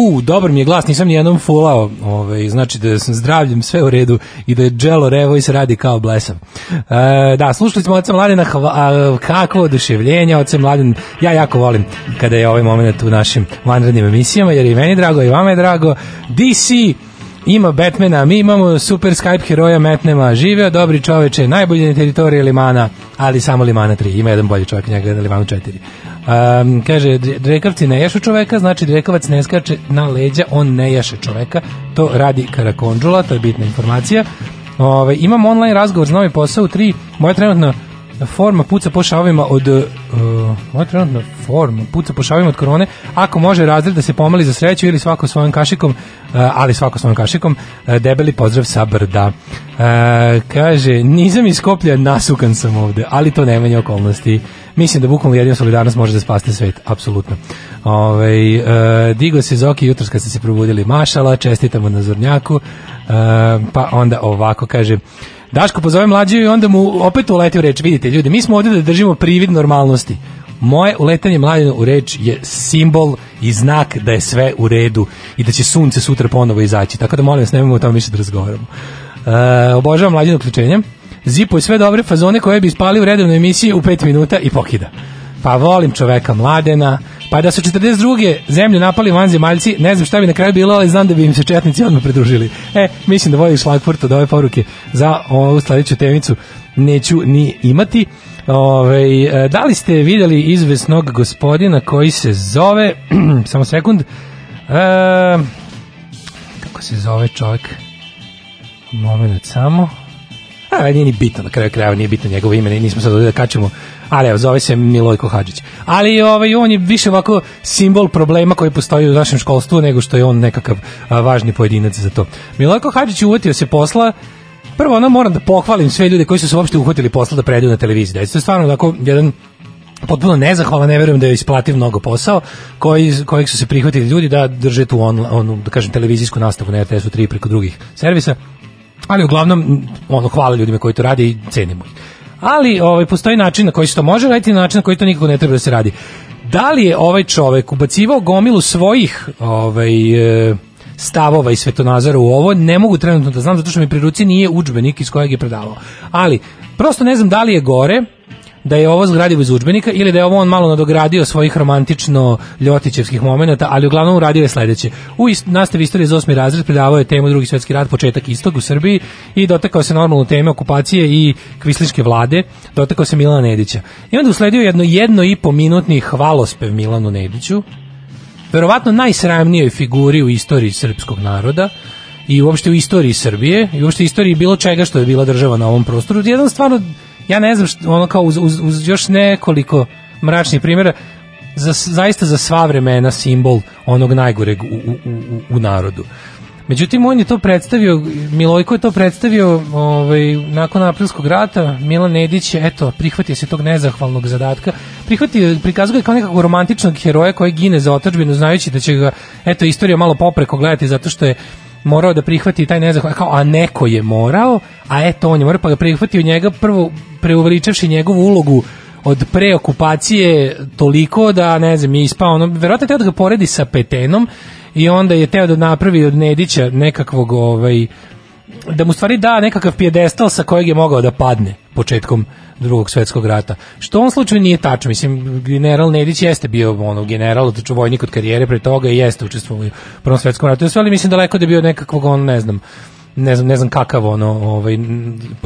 A: U, dobar mi je glas, nisam nijednom fulao. Ovaj, znači da sam zdravljem sve u redu i da je i se radi kao blesav. E, da, slušali smo Oca Mladena, hva, a, kakvo oduševljenje, Oca Mladen, ja jako volim kada je ovaj moment u našim vanrednim emisijama, jer i meni drago i vama je drago. DC ima Batmana, mi imamo super Skype heroja Metnema, živeo dobri čoveče, najbolje na teritoriji Limana, ali samo Limana 3, ima jedan bolji čovjek, njega je na Limanu 4. Um, kaže, drekavci ne jašu čoveka, znači drekavac ne skače na leđa, on ne jaše čoveka, to radi Karakondžula, to je bitna informacija. Ove, imam online razgovor za novi posao u 3, moja trenutna forma puca po šavima od uh, moja trenutna forma puca po šavima od korone ako može razred da se pomali za sreću ili svako svojim kašikom uh, ali svako svojim kašikom uh, debeli pozdrav sa brda. Kaže nizam iz Skoplja nasukan sam ovde ali to ne menja okolnosti mislim da bukvalno jedina solidarnost može da spaste svet apsolutno Ove, uh, digo se Zoki jutros kad ste se probudili mašala čestitamo na Zornjaku uh, pa onda ovako kaže Daško pozove mlađe i onda mu opet uleti u reč. Vidite, ljudi, mi smo ovdje da držimo privid normalnosti. Moje uletanje mladinu u reč je simbol i znak da je sve u redu i da će sunce sutra ponovo izaći. Tako da molim vas, nemojmo o tome više da razgovaramo. E, obožavam mladinu uključenje. Zipo je sve dobre fazone koje bi ispali u redovnoj emisiji u 5 minuta i pokida. Pa volim čoveka mladena, pa da su 42. zemlje napali vanzemaljci, ne znam šta bi na kraju bilo, ali znam da bi im se četnici odmah pridružili. E, mislim da voliš Šlagfurt od ove poruke za ovu sledeću temicu neću ni imati. Ove, e, da li ste videli izvesnog gospodina koji se zove, samo sekund, e, kako se zove čovjek? Moment samo. A, nije ni bitno, na kraju krajeva nije bitno njegovo ime, nismo sad ovdje da kačemo, ali evo, zove se Milojko Hadžić. Ali ovaj, on je više ovako simbol problema koji postoji u našem školstvu nego što je on nekakav a, važni pojedinac za to. Milojko Hadžić uvatio se posla Prvo, ono moram da pohvalim sve ljude koji su se uopšte uhvatili posla da predaju na televiziji. Da to stvarno tako jedan potpuno nezahvala, ne verujem da je isplativ mnogo posao, koji, kojeg su se prihvatili ljudi da drže tu on, onu, da kažem, televizijsku nastavu na RTS-u 3 preko drugih servisa ali uglavnom ono hvala ljudima koji to rade i cenimo ih. Ali ovaj postoji način na koji se to može raditi, na način na koji to nikako ne treba da se radi. Da li je ovaj čovek ubacivao gomilu svojih ovaj e, stavova i svetonazora u ovo, ne mogu trenutno da znam zato što mi pri ruci nije udžbenik iz kojeg je predavao. Ali prosto ne znam da li je gore da je ovo zgradivo iz udžbenika ili da je ovo on malo nadogradio svojih romantično ljotićevskih momenata, ali uglavnom uradio je sledeće. U ist, nastavi istorije za osmi razred predavao je temu drugi svjetski rat, početak istog u Srbiji i dotakao se normalno teme okupacije i kvisliške vlade, dotakao se Milana Nedića. I onda usledio jedno jedno i po minutni hvalospev Milanu Nediću, verovatno najsramnijoj figuri u istoriji srpskog naroda, i uopšte u istoriji Srbije i uopšte u istoriji bilo čega što je bila država na ovom prostoru. Jedan stvarno ja ne znam što, ono kao uz, uz, uz još nekoliko mračnih primjera za, zaista za sva vremena simbol onog najgoreg u, u, u, u narodu. Međutim, on je to predstavio, Milojko je to predstavio ovaj, nakon aprilskog rata, Milan Nedić je, eto, prihvatio se tog nezahvalnog zadatka, prihvatio, prikazuje kao nekakvog romantičnog heroja koji gine za otačbinu, znajući da će ga, eto, istorija malo popreko gledati zato što je morao da prihvati taj nezahval, kao, a neko je morao, a eto on je morao, pa ga prihvatio njega prvo preuveličavši njegovu ulogu od preokupacije toliko da, ne znam, je ispao, ono, verovatno je teo da ga poredi sa Petenom i onda je teo da napravi od Nedića nekakvog, ovaj, da mu stvari da nekakav pijedestal sa kojeg je mogao da padne početkom drugog svetskog rata. Što u ovom slučaju nije tačno. Mislim, general Nedić jeste bio ono, general, otaču vojnik od karijere, pre toga i jeste učestvovao u prvom svetskom ratu. Sve, ali mislim daleko da je bio nekakvog, ono, ne znam, ne znam, ne znam kakav ono, ovaj,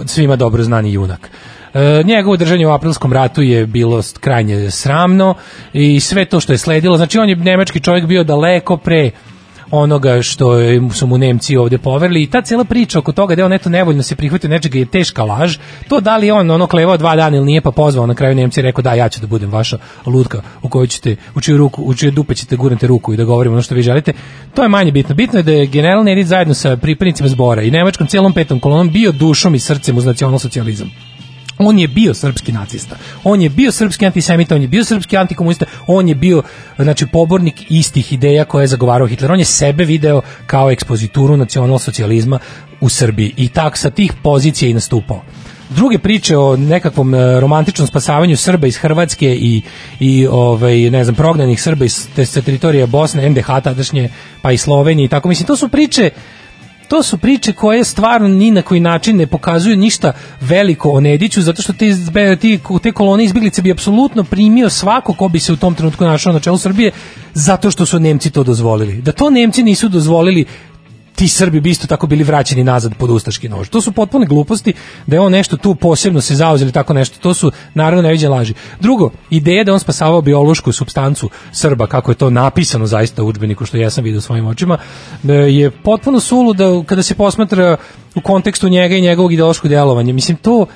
A: svima dobro znani junak. E, njegovo držanje u aprilskom ratu je bilo krajnje sramno i sve to što je sledilo, znači on je nemački čovjek bio daleko pre onoga što su mu Nemci ovde poverili i ta cela priča oko toga da on eto nevoljno se prihvatio nečega je teška laž. To da li on ono klevao dva dana ili nije pa pozvao na kraju Nemci i rekao da ja ću da budem vaša lutka u kojoj ćete u čiju ruku u čije dupe ćete gurnete ruku i da govorimo ono što vi želite. To je manje bitno. Bitno je da je general Nedić zajedno sa pripadnicima zbora i nemačkom celom petom kolonom bio dušom i srcem uz nacionalsocijalizam on je bio srpski nacista. On je bio srpski antisemita, on je bio srpski antikomunista, on je bio znači pobornik istih ideja koje je zagovarao Hitler. On je sebe video kao ekspozituru nacionalsocijalizma u Srbiji i tak sa tih pozicija i nastupao. druge priče o nekakvom e, romantičnom spasavanju Srba iz Hrvatske i, i ovaj, ne znam, prognanih Srba iz te, sa teritorija Bosne, NDH tadašnje, pa i Slovenije i tako. Mislim, to su priče to su priče koje stvarno ni na koji način ne pokazuju ništa veliko o Nediću, zato što te, ti, te kolone izbjeglice bi apsolutno primio svako ko bi se u tom trenutku našao na čelu Srbije, zato što su Nemci to dozvolili. Da to Nemci nisu dozvolili, ti Srbi bi isto tako bili vraćeni nazad pod ustaški nož. To su potpune gluposti da je on nešto tu posebno se zauzeli tako nešto. To su naravno neviđene laži. Drugo, ideja da on spasavao biološku supstancu Srba, kako je to napisano zaista u udžbeniku što ja sam vidio svojim očima, e, je potpuno suludo kada se posmatra u kontekstu njega i njegovog ideološkog djelovanja. Mislim, to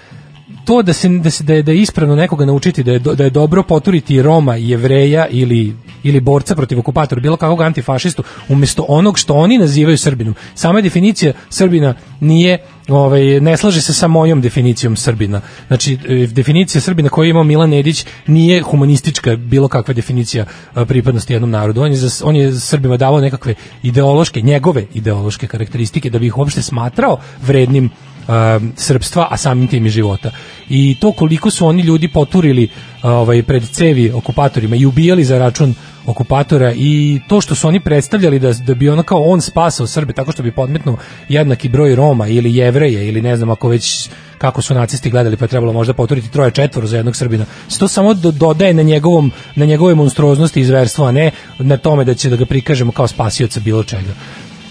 A: to da se da se da je, da je ispravno nekoga naučiti da je da je dobro poturiti Roma, Jevreja ili ili borca protiv okupatora, bilo kakvog antifašistu, umjesto onog što oni nazivaju Srbinom. Sama definicija Srbina nije, ovaj, ne slaže se sa mojom definicijom Srbina. Znači, e, definicija Srbina koju je imao Milan Nedić nije humanistička bilo kakva definicija e, pripadnosti jednom narodu. On je, za, on je Srbima davao nekakve ideološke, njegove ideološke karakteristike da bi ih uopšte smatrao vrednim um, srpstva, a samim tim i života. I to koliko su oni ljudi poturili ovaj pred cevi okupatorima i ubijali za račun okupatora i to što su oni predstavljali da da bi ono kao on spasao Srbe tako što bi podmetnuo jednaki broj Roma ili Jevreje ili ne znam ako već kako su nacisti gledali pa je trebalo možda poturiti troje četvoro za jednog Srbina. Se to samo do- dodaje na njegovom na njegove monstruoznosti i zverstvo, a ne na tome da će da ga prikažemo kao spasioca bilo čega.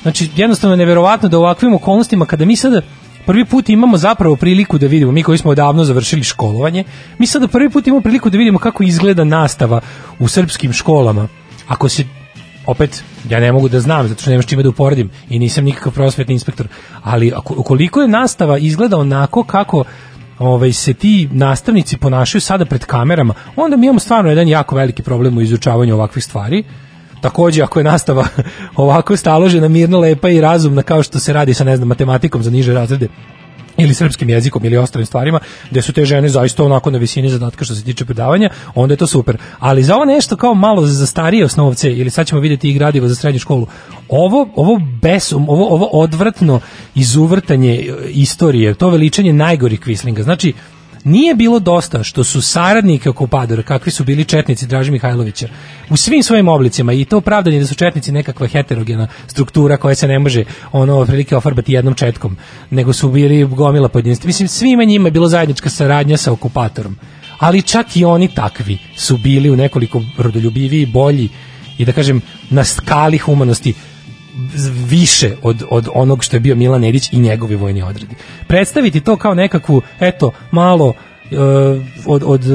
A: Znači, jednostavno je neverovatno da u ovakvim okolnostima, kada mi sada prvi put imamo zapravo priliku da vidimo, mi koji smo odavno završili školovanje, mi sada prvi put imamo priliku da vidimo kako izgleda nastava u srpskim školama. Ako se opet ja ne mogu da znam zato što nemaš čime da uporedim i nisam nikakav prosvetni inspektor, ali ako, ukoliko je nastava izgleda onako kako ovaj se ti nastavnici ponašaju sada pred kamerama, onda mi imamo stvarno jedan jako veliki problem u izučavanju ovakvih stvari. Takođe, ako je nastava ovako staložena, mirno, lepa i razumna kao što se radi sa, ne znam, matematikom za niže razrede, ili srpskim jezikom ili ostalim stvarima, gde su te žene zaista onako na visini zadatka što se tiče predavanja, onda je to super. Ali za ovo nešto kao malo za starije osnovce, ili sad ćemo vidjeti i gradivo za srednju školu, ovo, ovo besum, ovo, ovo odvratno izuvrtanje istorije, to veličanje najgorih kvislinga, znači, nije bilo dosta što su saradnike okupadora, kakvi su bili četnici Draže Mihajlovića, u svim svojim oblicima i to opravdanje da su četnici nekakva heterogena struktura koja se ne može ono otprilike ofarbati jednom četkom, nego su bili gomila pojedinstva. Mislim, svima njima je bilo zajednička saradnja sa okupatorom. Ali čak i oni takvi su bili u nekoliko rodoljubiviji, bolji i da kažem na skali humanosti više od, od onog što je bio Milan Nedić i njegovi vojni odredi. Predstaviti to kao nekakvu, eto, malo e, od, od e,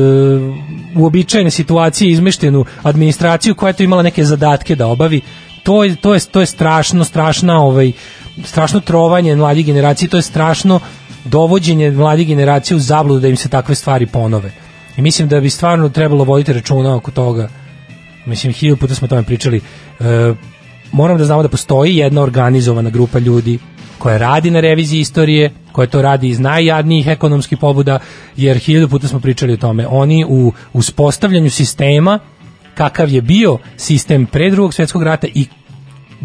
A: uobičajene situacije izmeštenu administraciju koja je to imala neke zadatke da obavi, to je, to je, to je strašno, strašna ovaj, strašno trovanje mladih generacije, to je strašno dovođenje mladih generacija u zabludu da im se takve stvari ponove. I mislim da bi stvarno trebalo voditi računa oko toga. Mislim, hiljadu puta smo o tome pričali. E, moram da znamo da postoji jedna organizovana grupa ljudi koja radi na reviziji istorije, koja to radi iz najjadnijih ekonomskih pobuda, jer hiljadu puta smo pričali o tome. Oni u uspostavljanju sistema, kakav je bio sistem pre drugog svjetskog rata i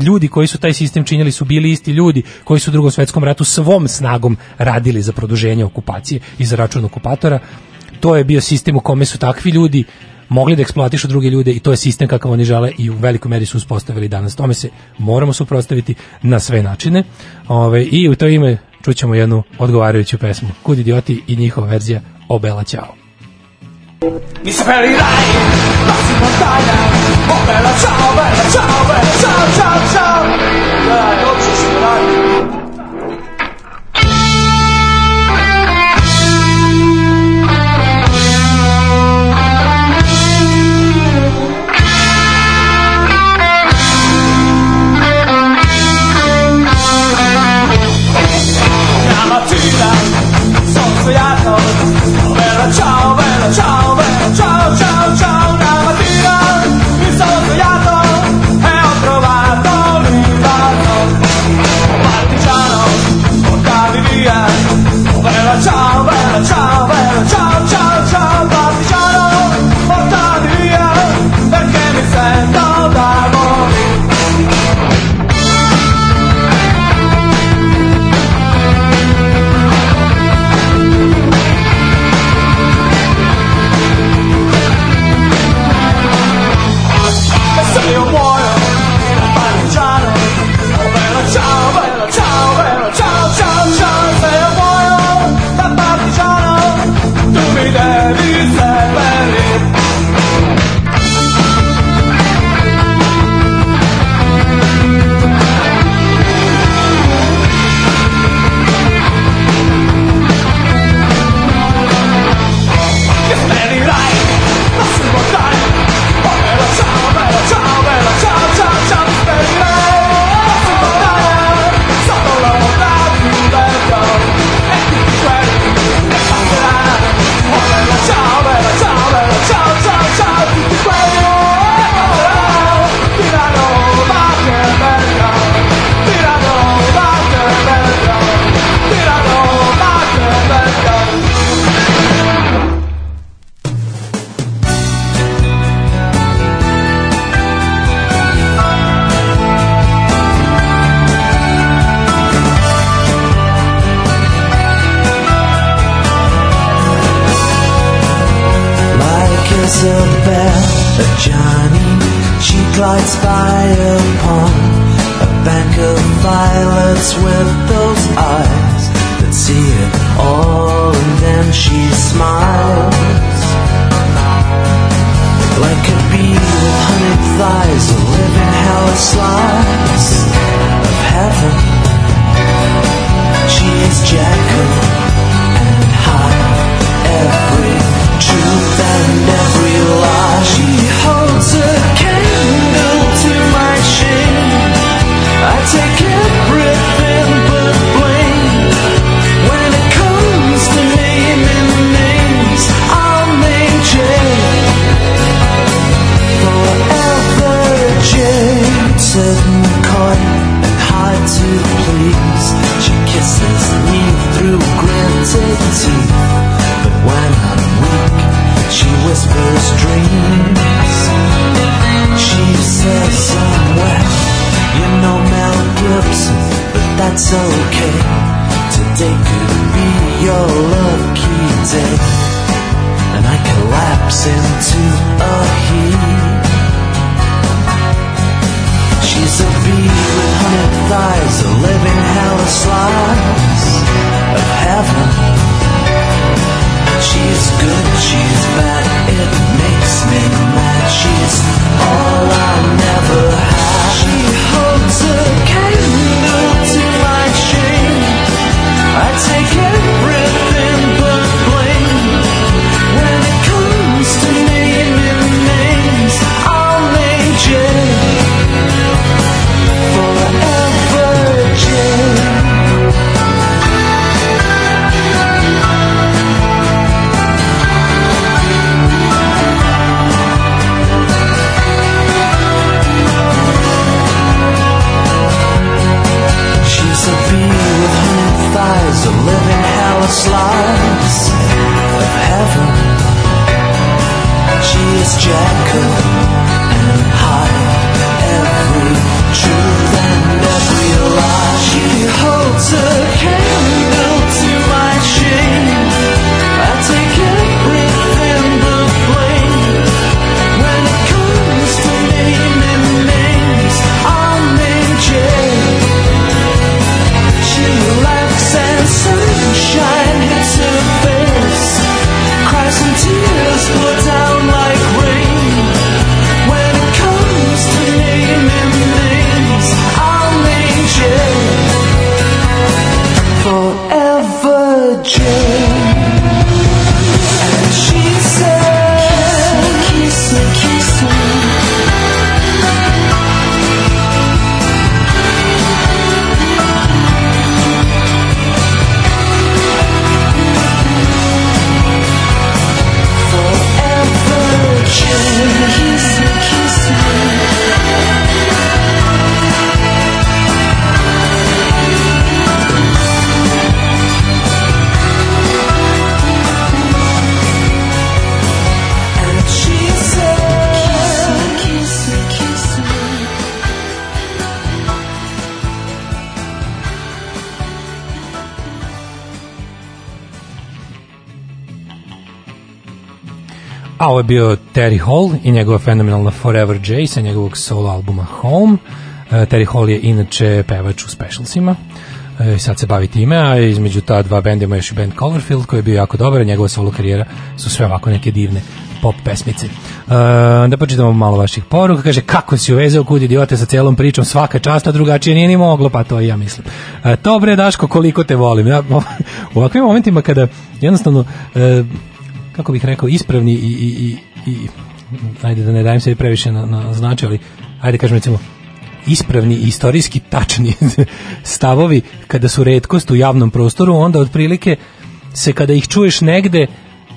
A: ljudi koji su taj sistem činili su bili isti ljudi koji su u drugom svetskom ratu svom snagom radili za produženje okupacije i za račun okupatora. To je bio sistem u kome su takvi ljudi mogli da eksploatišu druge ljude i to je sistem kakav oni žele i u velikoj meri su uspostavili danas. Tome se moramo suprotstaviti na sve načine. Ove, I u to ime čućemo jednu odgovarajuću pesmu. Kud idioti i njihova verzija Obela Ćao.
D: Mi saperi dai, passi in montagna Oh bella ciao, bella ciao, bella ciao, ciao,
F: 了唱，为了唱，为了唱，唱
D: 唱。Ovo je bio Terry Hall i njegova fenomenalna Forever J sa njegovog solo albuma Home. E, Terry Hall je inače pevač u specialsima. E, sad se bavi time, a između ta dva benda ima još i band Cloverfield koji je bio jako dobar, njegova solo karijera su sve ovako neke divne pop pesmice. E, da počitamo malo vaših poruka. Kaže, kako si uvezao kud idiote sa celom pričom, svaka časta drugačije nije ni moglo, pa to i ja mislim. E, to bre, Daško, koliko te volim. Ja, u ovakvim momentima kada jednostavno e, kako bih rekao, ispravni i, i, i, i ajde da ne dajem se previše na, na značaj, ali ajde kažem recimo, ispravni i istorijski tačni stavovi kada su redkost u javnom prostoru, onda otprilike se kada ih čuješ negde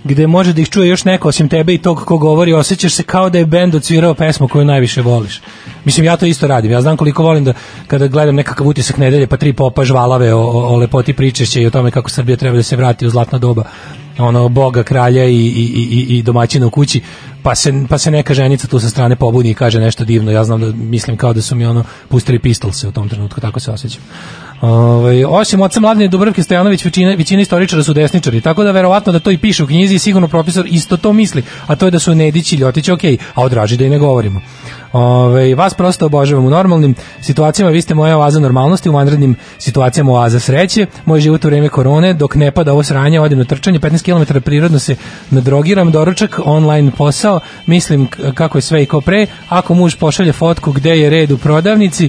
D: gde može da ih čuje još neko osim tebe i tog ko govori, osjećaš se kao da je bend odsvirao pesmu koju najviše voliš. Mislim, ja to isto radim. Ja znam koliko volim da kada gledam nekakav utisak nedelje, pa tri popa žvalave o, o, o lepoti pričešća i o tome kako Srbija treba da se vrati u zlatna doba ono boga kralja i, i, i, i domaćina u kući pa se, pa se neka ženica tu sa strane pobuni i kaže nešto divno. Ja znam da mislim kao da su mi ono pustili pistolse u tom trenutku tako se osjećam
A: Ovaj osim oca Mladene Dubravke Stojanović većina većina istoričara su desničari, tako da verovatno da to i piše u knjizi i sigurno profesor isto to misli, a to je da su Nedić i Ljotić ok, a o Draži da i ne govorimo. Ove, vas prosto obožavam u normalnim situacijama, vi ste moja oaza normalnosti, u vanrednim situacijama oaza sreće, moj život u vreme korone, dok ne pada ovo sranje, odim na trčanje, 15 km prirodno se nadrogiram, doručak, online posao, mislim kako je sve i ko pre, ako muž pošalje fotku gde je red u prodavnici,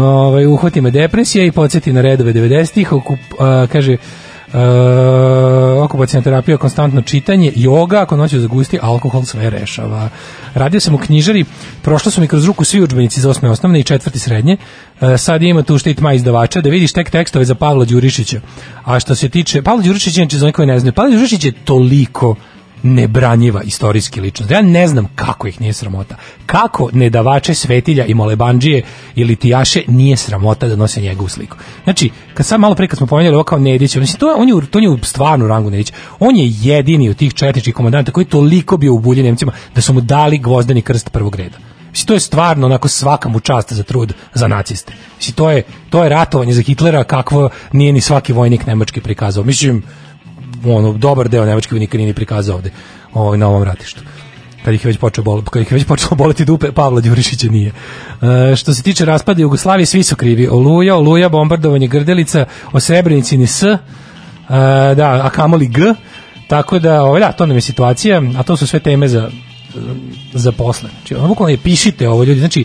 A: ovaj, uhvati me depresija i podsjeti na redove 90-ih, okup, a, kaže, Uh, okupacijna terapija, konstantno čitanje, joga, ako noću zagusti, alkohol sve rešava. Radio sam u knjižari, prošlo su mi kroz ruku svi udžbenici za osme osnovne i četvrti srednje. Uh, sad ima tu štit ma izdavača, da vidiš tek tekstove za Pavla Đurišića. A što se tiče, Pavla Đurišić, inače za koje ne znaju, Pavla Đurišić je toliko nebranjiva istorijski ličnost. Ja ne znam kako ih nije sramota. Kako nedavače svetilja i molebandžije ili tijaše nije sramota da nose njegovu sliku. Znači, kad sam malo pre kad smo pomenuli ovo kao Nedić, mislim, to on je, to je u stvarnu rangu Nedić. On je jedini od tih četničkih komandanta koji je toliko bio u bulji Nemcima da su mu dali gvozdeni krst prvog reda. Mislim, to je stvarno onako svaka mu čast za trud za naciste. Mislim, to je, to je ratovanje za Hitlera kakvo nije ni svaki vojnik nemački prikazao. Mislim, ono dobar deo nemačkih vojnika nije ni prikazao ovde ovaj na ovom ratištu kad ih je već počeo bol, kad ih je već počelo boleti dupe Pavla Đurišića nije. E, što se tiče raspada Jugoslavije svi su krivi. Oluja, Oluja, bombardovanje Grdelica, o Srebrenici ni S. E, da, a kamoli G. Tako da, ovaj, da, to nam je situacija, a to su sve teme za za posle. Znači, ono bukvalno je pišite ovo ljudi, znači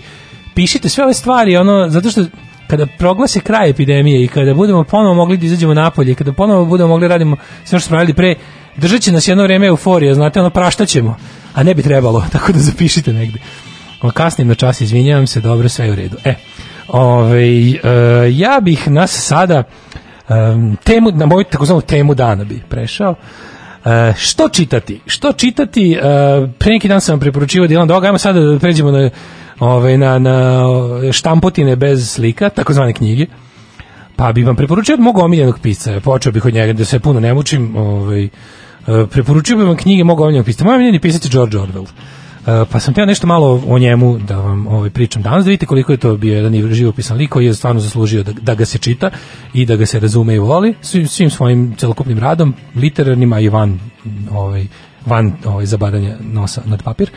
A: pišite sve ove stvari, ono, zato što kada proglase kraj epidemije i kada budemo ponovo mogli da izađemo napolje kada ponovo budemo mogli da radimo sve što smo radili pre, držat će nas jedno vreme euforija, znate, ono praštaćemo, a ne bi trebalo, tako da zapišite negde. Kasnim na čas, izvinjavam se, dobro, sve je u redu. E, ovaj, e, ja bih nas sada em, temu, na moju takozvanu temu dana bi prešao. E, što čitati? Što čitati? E, pre neki dan sam vam preporučivao Dilan Dog, ajmo sada da pređemo na, ovaj, na, na štampotine bez slika, takozvane knjige. Pa bi vam preporučio od mog omiljenog pisca, počeo bih od njega da se puno ne mučim, ovaj, e, preporučio bih vam knjige mog omiljenog pisca. Moj omiljeni pisac je George Orwell. E, pa sam teo nešto malo o njemu da vam ovaj, pričam danas, da vidite koliko je to bio jedan živopisan lik koji je stvarno zaslužio da, da ga se čita i da ga se razume i voli svim, svim svojim celokupnim radom, literarnima i van, ovaj, van ovaj, zabadanja nosa nad papir.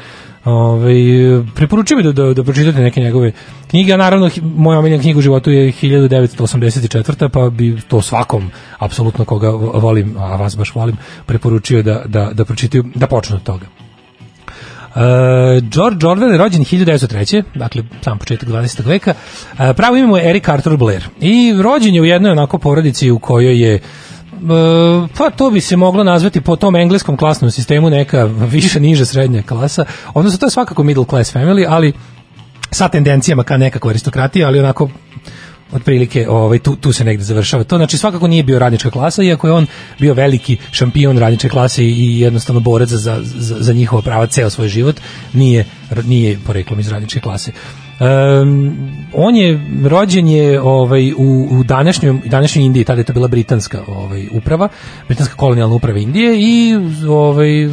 A: Ovaj preporučujem da, da, da pročitate neke njegove knjige, a naravno moja omiljena knjiga u životu je 1984. pa bi to svakom apsolutno koga vo- volim, a vas baš volim, preporučio da, da, da pročitaju, da počnu od toga. Uh, George Orwell je rođen 1903. Dakle, sam početak 20. veka. Uh, pravo ime mu je Eric Arthur Blair. I rođen je u jednoj onako porodici u kojoj je Uh, pa to bi se moglo nazvati po tom engleskom klasnom sistemu neka više niža srednja klasa. Odnosno to je svakako middle class family, ali sa tendencijama ka nekakva aristokratija, ali onako otprilike ovaj tu tu se negde završava. To znači svakako nije bio radnička klasa iako je on bio veliki šampion radničke klase i, jednostavno borac za, za, za, njihovo prava ceo svoj život, nije nije poreklom iz radničke klase. Um, on je rođen je ovaj u, u današnjoj današnjoj Indiji, tada je to bila britanska ovaj uprava, britanska kolonijalna uprava Indije i ovaj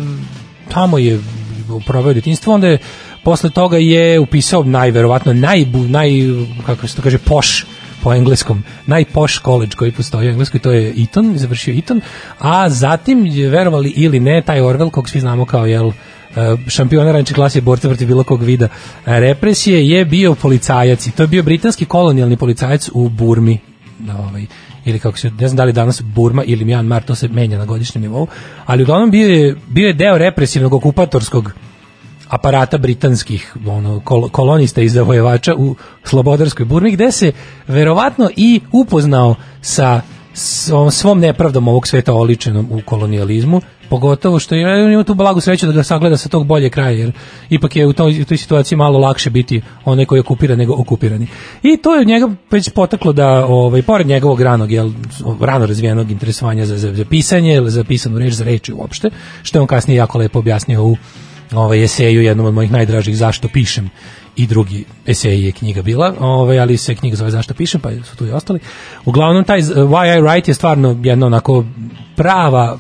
A: tamo je proveo detinjstvo, onda je posle toga je upisao najverovatno naj naj kako se to kaže poš po engleskom, najpoš college koji postoji u Engleskoj, to je Eton, završio Eton, a zatim verovali ili ne, taj Orwell, kog svi znamo kao jel, e, šampiona ranče klase borca protiv bilo kog vida represije je bio policajac i to je bio britanski kolonijalni policajac u Burmi. Na ovaj ili kako se ne znam da li danas Burma ili Myanmar to se menja na godišnjem nivou ali uglavnom bio je bio je deo represivnog okupatorskog aparata britanskih ono, kol kolonista i zavojevača u slobodarskoj Burmi, gde se verovatno i upoznao sa svom nepravdom ovog sveta oličenom u kolonijalizmu, pogotovo što je ima tu blagu sreću da ga sagleda sa tog bolje kraja, jer ipak je u toj, u toj situaciji malo lakše biti onaj koji okupira nego okupirani. I to je njega već potaklo da, ovaj, pored njegovog ranog, jel, rano razvijenog interesovanja za, za, za pisanje, za pisanu reč, za reči uopšte, što je on kasnije jako lepo objasnio u ovaj eseju jednom od mojih najdražih zašto pišem i drugi esej je knjiga bila, ovaj, ali se knjiga zove zašto pišem, pa su tu i ostali. Uglavnom, taj z- Why I Write je stvarno jedna onako prava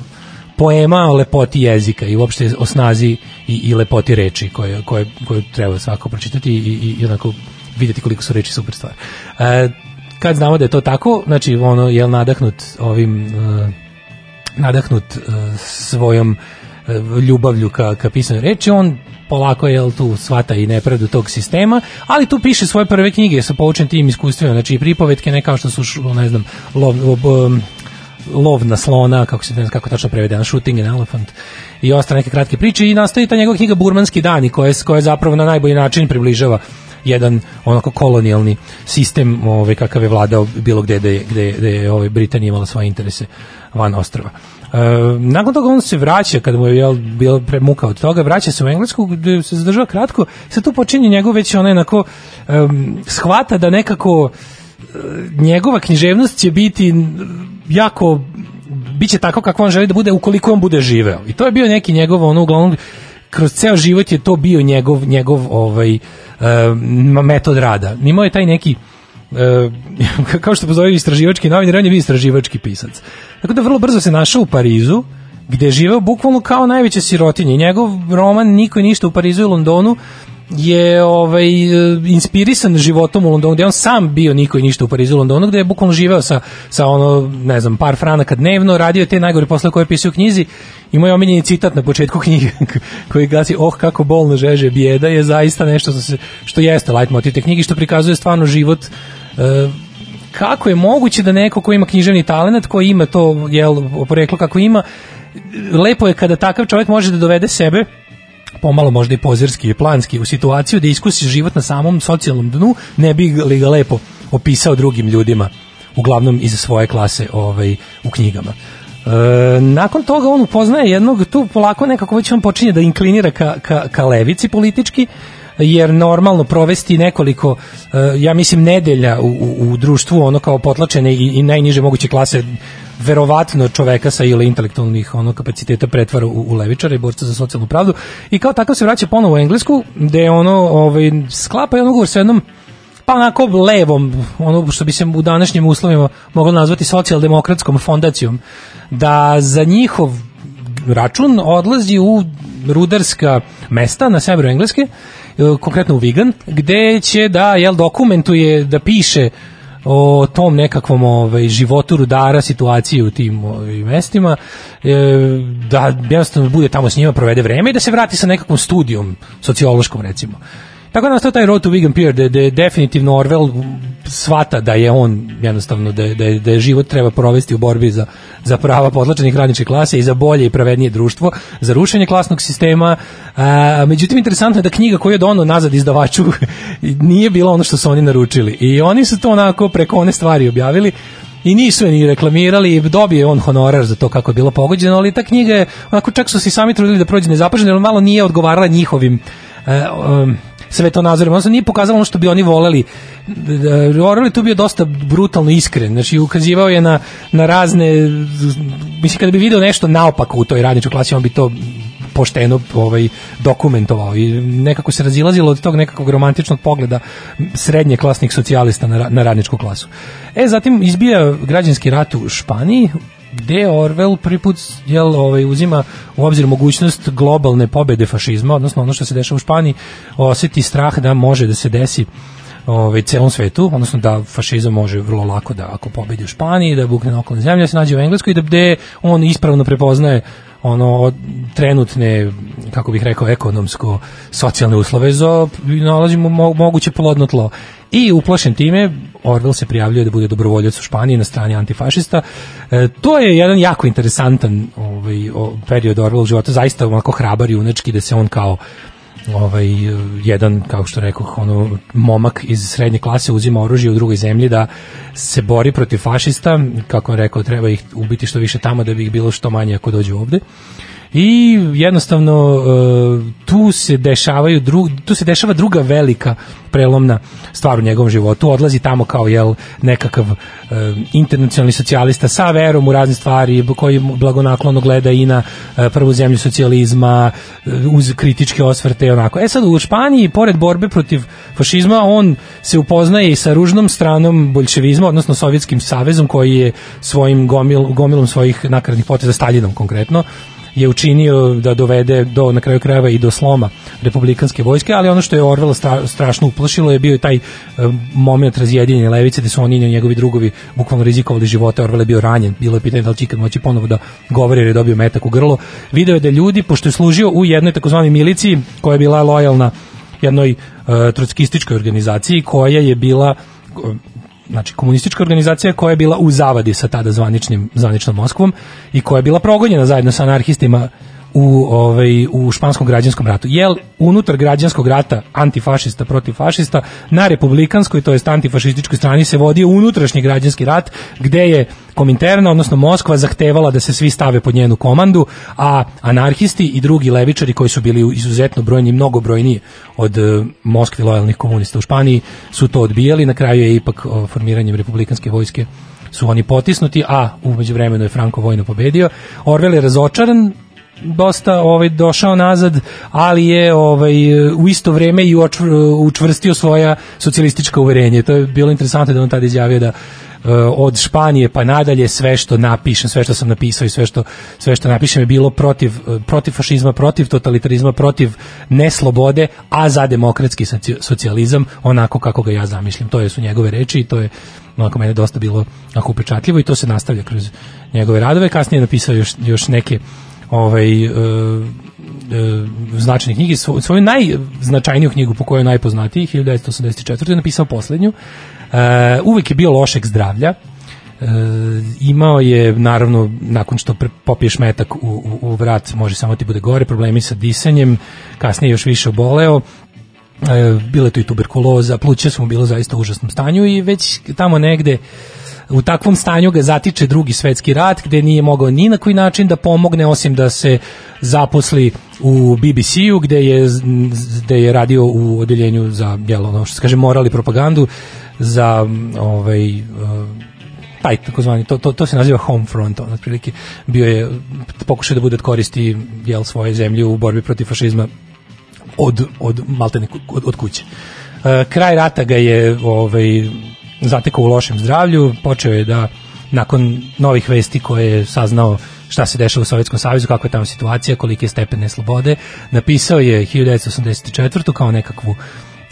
A: poema o lepoti jezika i uopšte o snazi i, i lepoti reči koje, koje, koje treba svako pročitati i, i, i onako vidjeti koliko su reči super stvar. E, kad znamo da je to tako, znači ono je nadahnut ovim uh, nadahnut uh, svojom ljubavlju ka, ka pisanju reči, on polako je tu svata i nepravdu tog sistema, ali tu piše svoje prve knjige sa poučen tim iskustvima, znači i pripovetke, ne kao što su, ne znam, lov, um, lov na slona, kako se ne znam kako tačno prevedeno, shooting an elephant i ostale neke kratke priče i nastaje ta njegova knjiga Burmanski dani koja, koja zapravo na najbolji način približava jedan onako kolonijalni sistem ovaj kakav je vladao bilo gde da je, gde, gde je ovaj Britanija imala svoje interese van ostrva. E, nakon toga on se vraća kad mu je jel, bilo premuka od toga, vraća se u Englesku gde se zadržava kratko, sad tu počinje njegov već onaj onako um, shvata da nekako njegova književnost će biti jako biće tako kako on želi da bude ukoliko on bude živeo. I to je bio neki njegov ono uglavnom kroz ceo život je to bio njegov njegov ovaj um, metod rada. Imao je taj neki e, kao što pozove istraživački novinar, on je istraživački pisac. Tako da vrlo brzo se našao u Parizu, gde je živeo bukvalno kao najveća sirotinja. Njegov roman Niko i ništa u Parizu i Londonu je ovaj e, inspirisan životom u Londonu, gde on sam bio niko i ništa u Parizu i Londonu, gde je bukvalno živeo sa, sa ono, ne znam, par franaka dnevno, radio je te najgore posle koje je pisao u knjizi i moj omiljeni citat na početku knjige koji glasi, oh kako bolno žeže bijeda je zaista nešto što, se, što jeste leitmotiv te knjige, što prikazuje stvarno život e, kako je moguće da neko ko ima književni talent, ko ima to jel, poreklo kako ima, lepo je kada takav čovjek može da dovede sebe pomalo možda i pozirski i planski u situaciju da iskusi život na samom socijalnom dnu, ne bi li ga lepo opisao drugim ljudima, uglavnom iz svoje klase ovaj, u knjigama. E, nakon toga on upoznaje jednog, tu polako nekako već on počinje da inklinira ka, ka, ka levici politički, jer normalno provesti nekoliko, e, ja mislim, nedelja u, u, u društvu, ono kao potlačene i, i najniže moguće klase, verovatno čoveka sa ili intelektualnih ono kapaciteta pretvara u, u levičara i borca za socijalnu pravdu. I kao takav se vraća ponovo u Englesku gde ono ovaj sklapa jedan ugovor sa jednom pa onako levom, ono što bi se u današnjim uslovima moglo nazvati socijaldemokratskom fondacijom, da za njihov račun odlazi u rudarska mesta na severu Engleske, konkretno u Vigan, gde će da jel dokumentuje, da piše o tom nekakvom ovaj životu rudara, situaciji u tim ovaj, mestima, e, da jednostavno bude tamo s njima, provede vreme i da se vrati sa nekakvom studijom, sociološkom recimo. Tako da nastao taj Road to Vegan Pier, da, je definitivno Orwell svata da je on jednostavno, da, je- da, je- da je život treba provesti u borbi za, za prava potlačenih radničke klase i za bolje i pravednije društvo, za rušenje klasnog sistema. A, međutim, interesantno je da knjiga koju je donao nazad izdavaču nije bila ono što su oni naručili. I oni su to onako preko one stvari objavili i nisu je ni reklamirali, dobije on honorar za to kako je bilo pogođeno, ali ta knjiga je, onako čak su se i sami trudili da prođe nezapaženo, jer malo nije odgovarala njihovim e, um, svetonazorima, odnosno nije pokazalo ono što bi oni voleli. Orwell je tu bio dosta brutalno iskren, znači ukazivao je na, na razne, mislim kada bi video nešto naopako u toj radničkoj klasi, on bi to pošteno ovaj dokumentovao i nekako se razilazilo od tog nekakvog romantičnog pogleda srednje klasnih socijalista na, na radničku klasu. E, zatim izbija građanski rat u Španiji, gde Orwell prvi put jel, ovaj, uzima u obzir mogućnost globalne pobede fašizma, odnosno ono što se dešava u Španiji, oseti strah da može da se desi ovaj celom svetu, odnosno da fašizam može vrlo lako da ako pobedi u Španiji, da bukne na okolne zemlje, da se nađe u Engleskoj i da gde on ispravno prepoznaje ono trenutne kako bih rekao ekonomsko socijalne uslove za nalazimo mo, moguće plodno tlo. I uplašen time Orwell se prijavljuje da bude dobrovoljac u Španiji na strani antifašista. E, to je jedan jako interesantan ovaj period Orwell života, zaista onako hrabar junački da se on kao ovaj jedan kao što rekoh ono momak iz srednje klase uzima oružje u drugoj zemlji da se bori protiv fašista kako on rekao treba ih ubiti što više tamo da bi ih bilo što manje ako dođu ovde i jednostavno e, tu se dešavaju dru, tu se dešava druga velika prelomna stvar u njegovom životu odlazi tamo kao jel nekakav e, internacionalni socijalista sa verom u razne stvari koji blagonaklono gleda i na e, prvu zemlju socijalizma uz kritičke osvrte i onako. E sad u Španiji pored borbe protiv fašizma on se upoznaje i sa ružnom stranom boljševizma odnosno Sovjetskim savezom koji je svojim gomil, gomilom svojih nakaradnih poteza Staljinom konkretno je učinio da dovede do na kraju krajeva i do sloma republikanske vojske, ali ono što je Orwella stra, strašno uplašilo je bio taj moment razjedinjenja levice gde su oni i njegovi drugovi bukvalno rizikovali živote, Orwell je bio ranjen, bilo je pitanje da li će ikad moći ponovo da govori jer je dobio metak u grlo. Video je da ljudi, pošto je služio u jednoj takozvanoj miliciji koja je bila lojalna jednoj uh, trotskističkoj organizaciji koja je bila znači komunistička organizacija koja je bila u zavadi sa tada zvaničnim zvaničnom Moskvom i koja je bila progonjena zajedno sa anarhistima u ovaj u španskom građanskom ratu. Jel unutar građanskog rata antifašista protiv fašista na republikanskoj to jest antifašističkoj strani se vodio unutrašnji građanski rat gde je Kominterna odnosno Moskva zahtevala da se svi stave pod njenu komandu, a anarhisti i drugi levičari koji su bili izuzetno brojni mnogo brojniji od uh, Moskvi lojalnih komunista u Španiji su to odbijali, na kraju je ipak formiranjem republikanske vojske su oni potisnuti, a umeđu vremenu je Franko vojno pobedio. Orwell je razočaran dosta ovaj došao nazad, ali je ovaj u isto vrijeme i učvrstio svoja socijalistička uverenja. To je bilo interesantno da on tada izjavio da od Španije pa nadalje sve što napišem, sve što sam napisao i sve što sve što napišem je bilo protiv protiv fašizma, protiv totalitarizma, protiv neslobode, a za demokratski socijalizam onako kako ga ja zamišljam. To je su njegove reči i to je onako mene dosta bilo onako upečatljivo i to se nastavlja kroz njegove radove. Kasnije je napisao još, još neke ovaj uh, uh, značajne knjige, Svo, svoju najznačajniju knjigu po kojoj je najpoznatiji, 1984. je napisao poslednju. Uh, uvek je bio lošeg zdravlja. Uh, imao je naravno nakon što popiješ metak u, u, u vrat može samo ti bude gore problemi sa disanjem kasnije još više oboleo e, bile tu i tuberkuloza, pluća su mu bilo zaista u užasnom stanju i već tamo negde u takvom stanju ga zatiče drugi svetski rat gde nije mogao ni na koji način da pomogne osim da se zaposli u BBC-u gde je, gde je radio u odeljenju za jel, ono što se kaže i propagandu za ovaj taj takozvani to, to, to se naziva home front on otprilike bio je pokušao da bude od koristi jel svoje zemlje u borbi protiv fašizma od od maltene od, od kuće. E, kraj rata ga je ovaj zatekao u lošem zdravlju, počeo je da nakon novih vesti koje je saznao šta se dešava u Sovjetskom savezu, kakva je tamo situacija, kolike je stepene slobode, napisao je 1984. kao nekakvu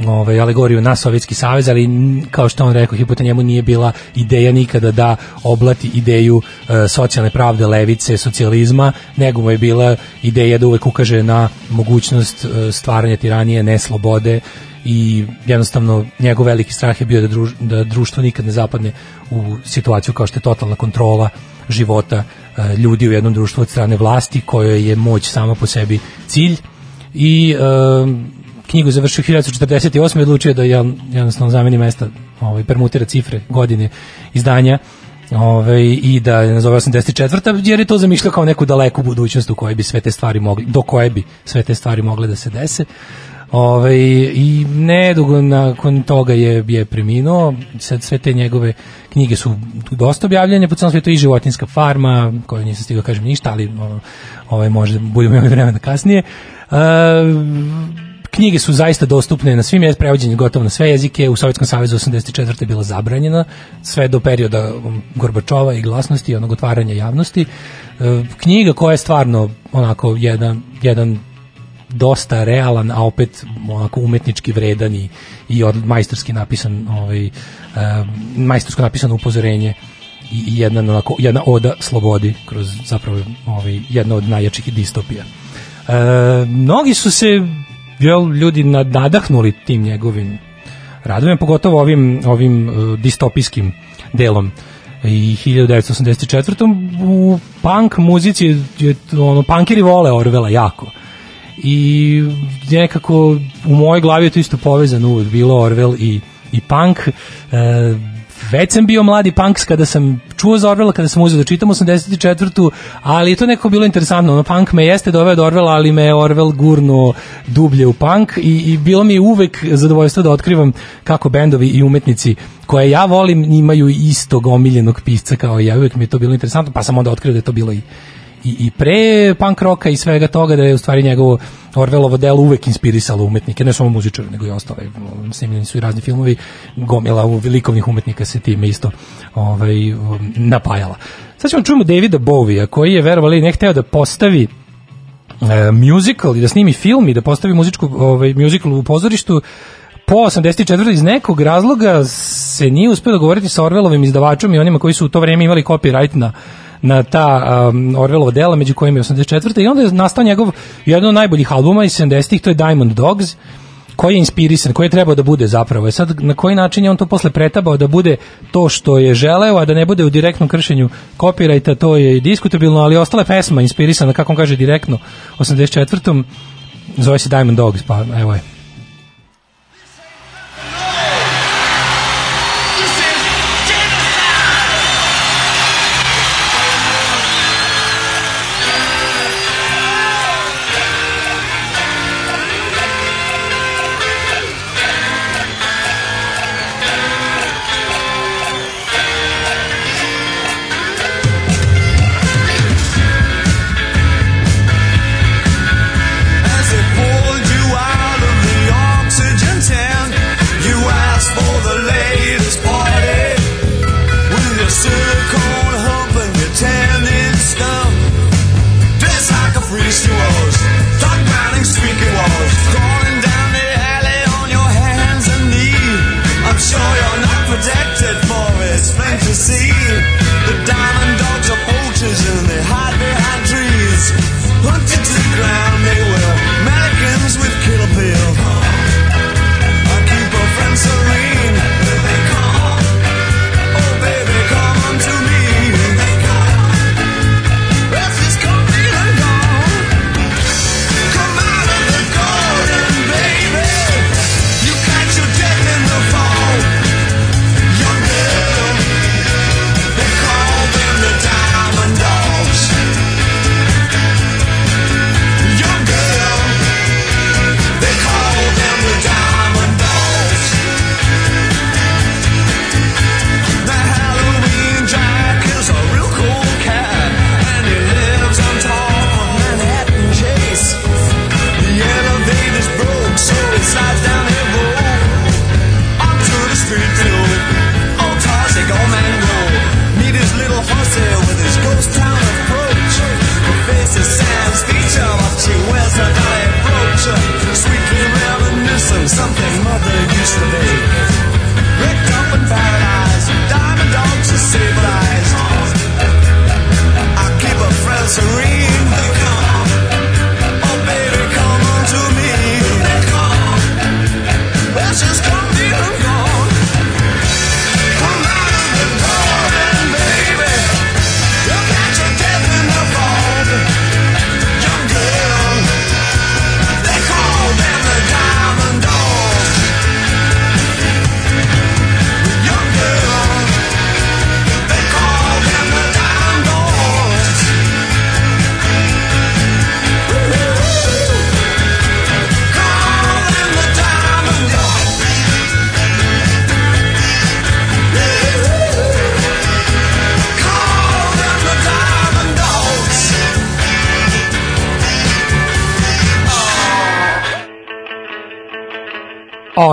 A: ovaj alegoriju na Sovjetski savez, ali kao što on rekao, hipote njemu nije bila ideja nikada da oblati ideju e, socijalne pravde, levice, socijalizma, nego mu je bila ideja da uvek ukaže na mogućnost e, stvaranja tiranije, neslobode i jednostavno njegov veliki strah je bio da, druž, da društvo nikad ne zapadne u situaciju kao što je totalna kontrola života e, ljudi u jednom društvu od strane vlasti kojoj je moć sama po sebi cilj i e, knjigu završio 1948. i odlučio da jednostavno zameni mesta, ovaj, permutira cifre, godine izdanja ovaj, i da je nazove 84. jer je to zamišljao kao neku daleku budućnost u kojoj bi sve te stvari mogli, do koje bi sve te stvari mogle da se dese. Ove, I nedugo nakon toga je, je preminuo, sad sve te njegove knjige su dosta objavljene po celom svijetu i životinska farma, koju nisam stigao da kažem ništa, ali ovaj, možda budemo imali vremena kasnije. Uh, knjige su zaista dostupne na svim jezicima, prevođenje gotovo na sve jezike. U Sovjetskom savezu 84. je bila zabranjena sve do perioda Gorbačova i glasnosti i onog otvaranja javnosti. E, knjiga koja je stvarno onako jedan, jedan dosta realan, a opet onako umetnički vredan i, i od majstorski napisan ovaj, uh, majstorsko napisano upozorenje i jedna, onako, jedna oda slobodi kroz zapravo ovaj, jedna od najjačih distopija. Uh, mnogi su se jel, ljudi nadahnuli tim njegovim radovima, pogotovo ovim, ovim uh, distopijskim delom i 1984. u punk muzici je, ono, punkeri vole Orvela jako i nekako u mojoj glavi je to isto povezano uvek bilo Orwell i, i punk e, već sam bio mladi punks kada sam čuo za Orwella, kada sam uzeo da čitam 84. ali je to nekako bilo interesantno. Ono, punk me jeste doveo do Orwella, ali me Orwell gurno dublje u punk i, i bilo mi uvek zadovoljstvo da otkrivam kako bendovi i umetnici koje ja volim imaju istog omiljenog pisca kao ja. Uvek mi je to bilo interesantno, pa sam onda otkrio da je to bilo i i, i pre punk roka i svega toga da je u stvari njegovo Orvelovo delo uvek inspirisalo umetnike, ne samo muzičare, nego i ostale. Snimljeni su i razni filmovi, gomila u velikovnih umetnika se time isto ovaj, napajala. Sad ćemo čujemo Davida Bovija, koji je verovali ne hteo da postavi e, musical i da snimi film i da postavi muzičku ovaj musical u pozorištu po 84. iz nekog razloga se nije uspio dogovoriti sa Orvelovim izdavačom i onima koji su u to vrijeme imali copyright na na ta um, Orvelova dela, među kojima je 84. I onda je nastao njegov jedan od najboljih albuma iz 70-ih, to je Diamond Dogs, koji je inspirisan, koji je trebao da bude zapravo. I sad na koji način je on to posle pretabao da bude to što je želeo, a da ne bude u direktnom kršenju copyrighta, to je i diskutabilno, ali ostala je pesma inspirisana, kako on kaže, direktno 84. Zove se Diamond Dogs, pa evo je.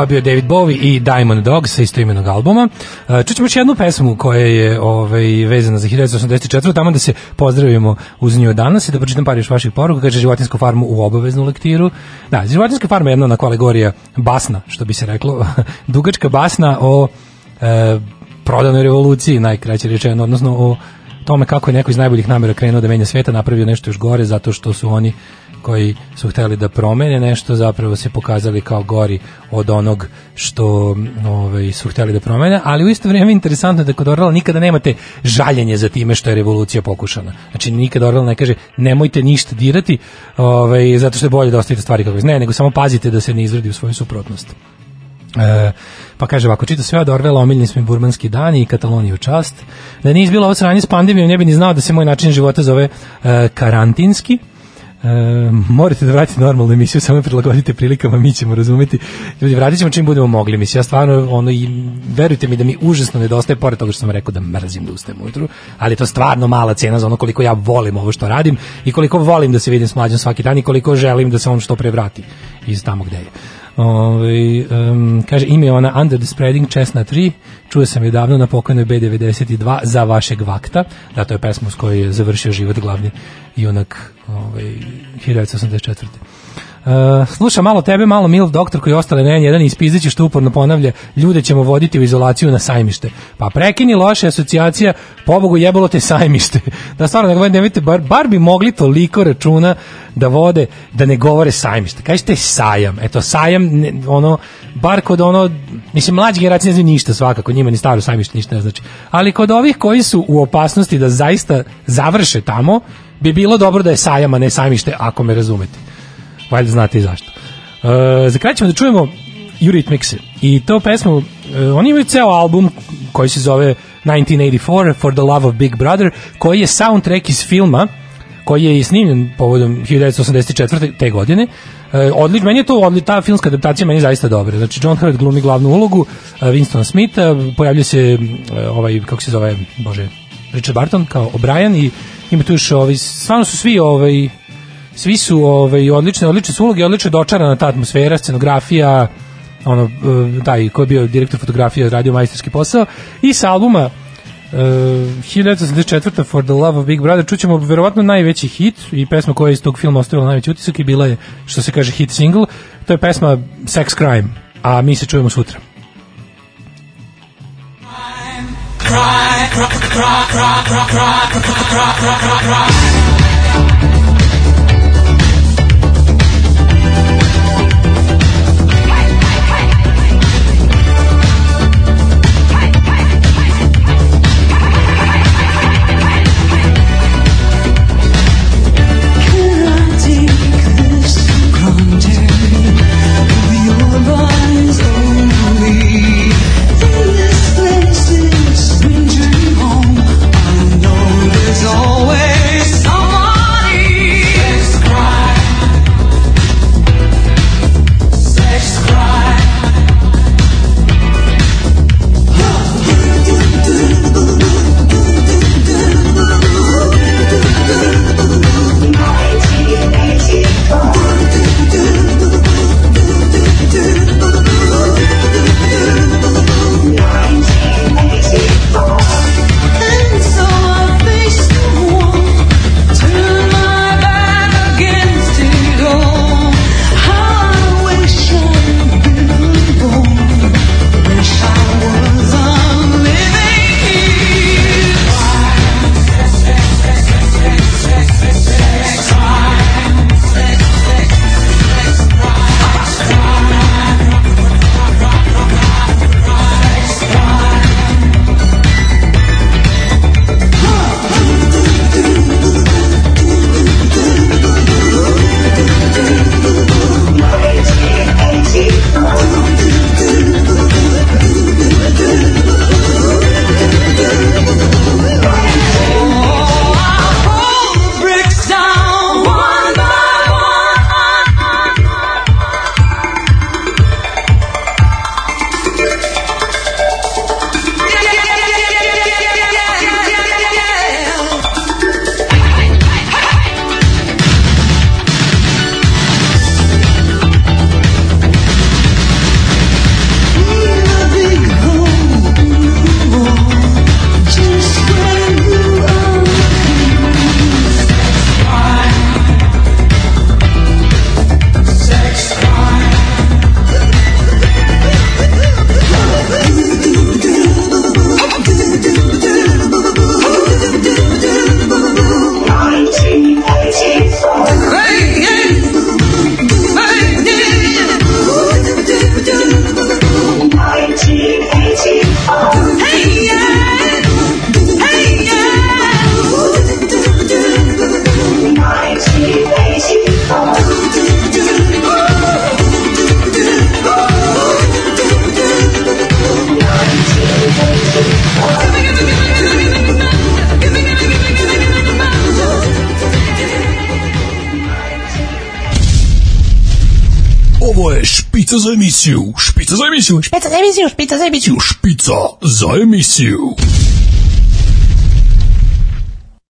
A: Bio David Bowie i Diamond Dogs sa istoimenog albuma. Uh, Čućemo još jednu pesmu koja je ovaj, vezana za 1984. Tamo da se pozdravimo uz nju danas i da pročitam par još vaših poruka. Kaže životinsku farmu u obaveznu lektiru. Da, životinska farma je jedna onako alegorija basna, što bi se reklo. Dugačka basna o e, prodanoj revoluciji, najkraće rečeno, odnosno o tome kako je neko iz najboljih namera krenuo da menja sveta, napravio nešto još gore zato što su oni koji su hteli da promene nešto zapravo se pokazali kao gori od onog što ovaj, su hteli da promene, ali u isto vrijeme interesantno je da kod Orwella nikada nemate žaljenje za time što je revolucija pokušana. Znači nikada Orwell ne kaže nemojte ništa dirati ovaj, zato što je bolje da ostavite stvari kako je. Ne, nego samo pazite da se ne izvrdi u svoju suprotnost. E, pa kaže ovako, čita sve od Orvela, omiljeni smo i burmanski dani i Kataloniju čast. Da nije izbilo ovo sranje s pandemijom, ne bi ni znao da se moj način života zove e, karantinski. E, morate da vratite normalnu emisiju, samo prilagodite prilikama, mi ćemo razumeti. Ljudi, vratit ćemo čim budemo mogli. Mislim, ja stvarno, ono, i verujte mi da mi užasno nedostaje, pored toga što sam rekao da mrzim da ustajem ujutru, ali je to stvarno mala cena za ono koliko ja volim ovo što radim i koliko volim da se vidim s mlađom svaki dan i koliko želim da se on što pre vrati. iz tamo gde je. Ove, um, kaže, ime je ona Under the Spreading Chestnut Tree, čuo sam je davno na pokojnoj B92 za vašeg vakta, da to je pesma s kojoj je završio život glavni junak ovaj, 1984. Uh, sluša malo tebe, malo Milf doktor koji ostale ne jedan ispizdići što uporno ponavlja ljude ćemo voditi u izolaciju na sajmište. Pa prekini loše asocijacija, pobogu jebalo te sajmište. da stvarno ne vidite, bar, bar bi mogli toliko računa da vode, da ne govore sajmište. Kažete sajam, eto sajam, ne, ono, bar kod ono, mislim, mlađe generacije ne znaju ništa svakako, njima ni staro sajmište ništa ne znači. Ali kod ovih koji su u opasnosti da zaista završe tamo, bi bilo dobro da je sajam, a ne sajmište, ako me razumete. Valjda znate i zašto. Uh, za kraj ćemo da čujemo Eurythmics i to pesmu, uh, oni imaju ceo album koji se zove 1984 For the Love of Big Brother, koji je soundtrack iz filma koji je i snimljen povodom 1984. te godine. Uh, odlič, meni je to odli, ta filmska adaptacija meni je zaista dobra. Znači John Hurt glumi glavnu ulogu, uh, Winston Smith, uh, pojavlja se uh, ovaj, kako se zove, bože, Richard Barton kao O'Brien i ima tu još ovi, stvarno su svi ovaj, svi su ovaj odlične odlične su uloge, odlično dočarana ta atmosfera, scenografija, ono eh, taj ko je bio direktor fotografije radio majstorski posao i sa albuma uh, 1984 For the Love of Big Brother čućemo verovatno najveći hit i pesma koja je iz tog filma ostavila najveći utisak i bila je, što se kaže, hit single. To je pesma Sex Crime, a mi se čujemo sutra.
D: Always
G: emisiju.
B: špica za emisiju.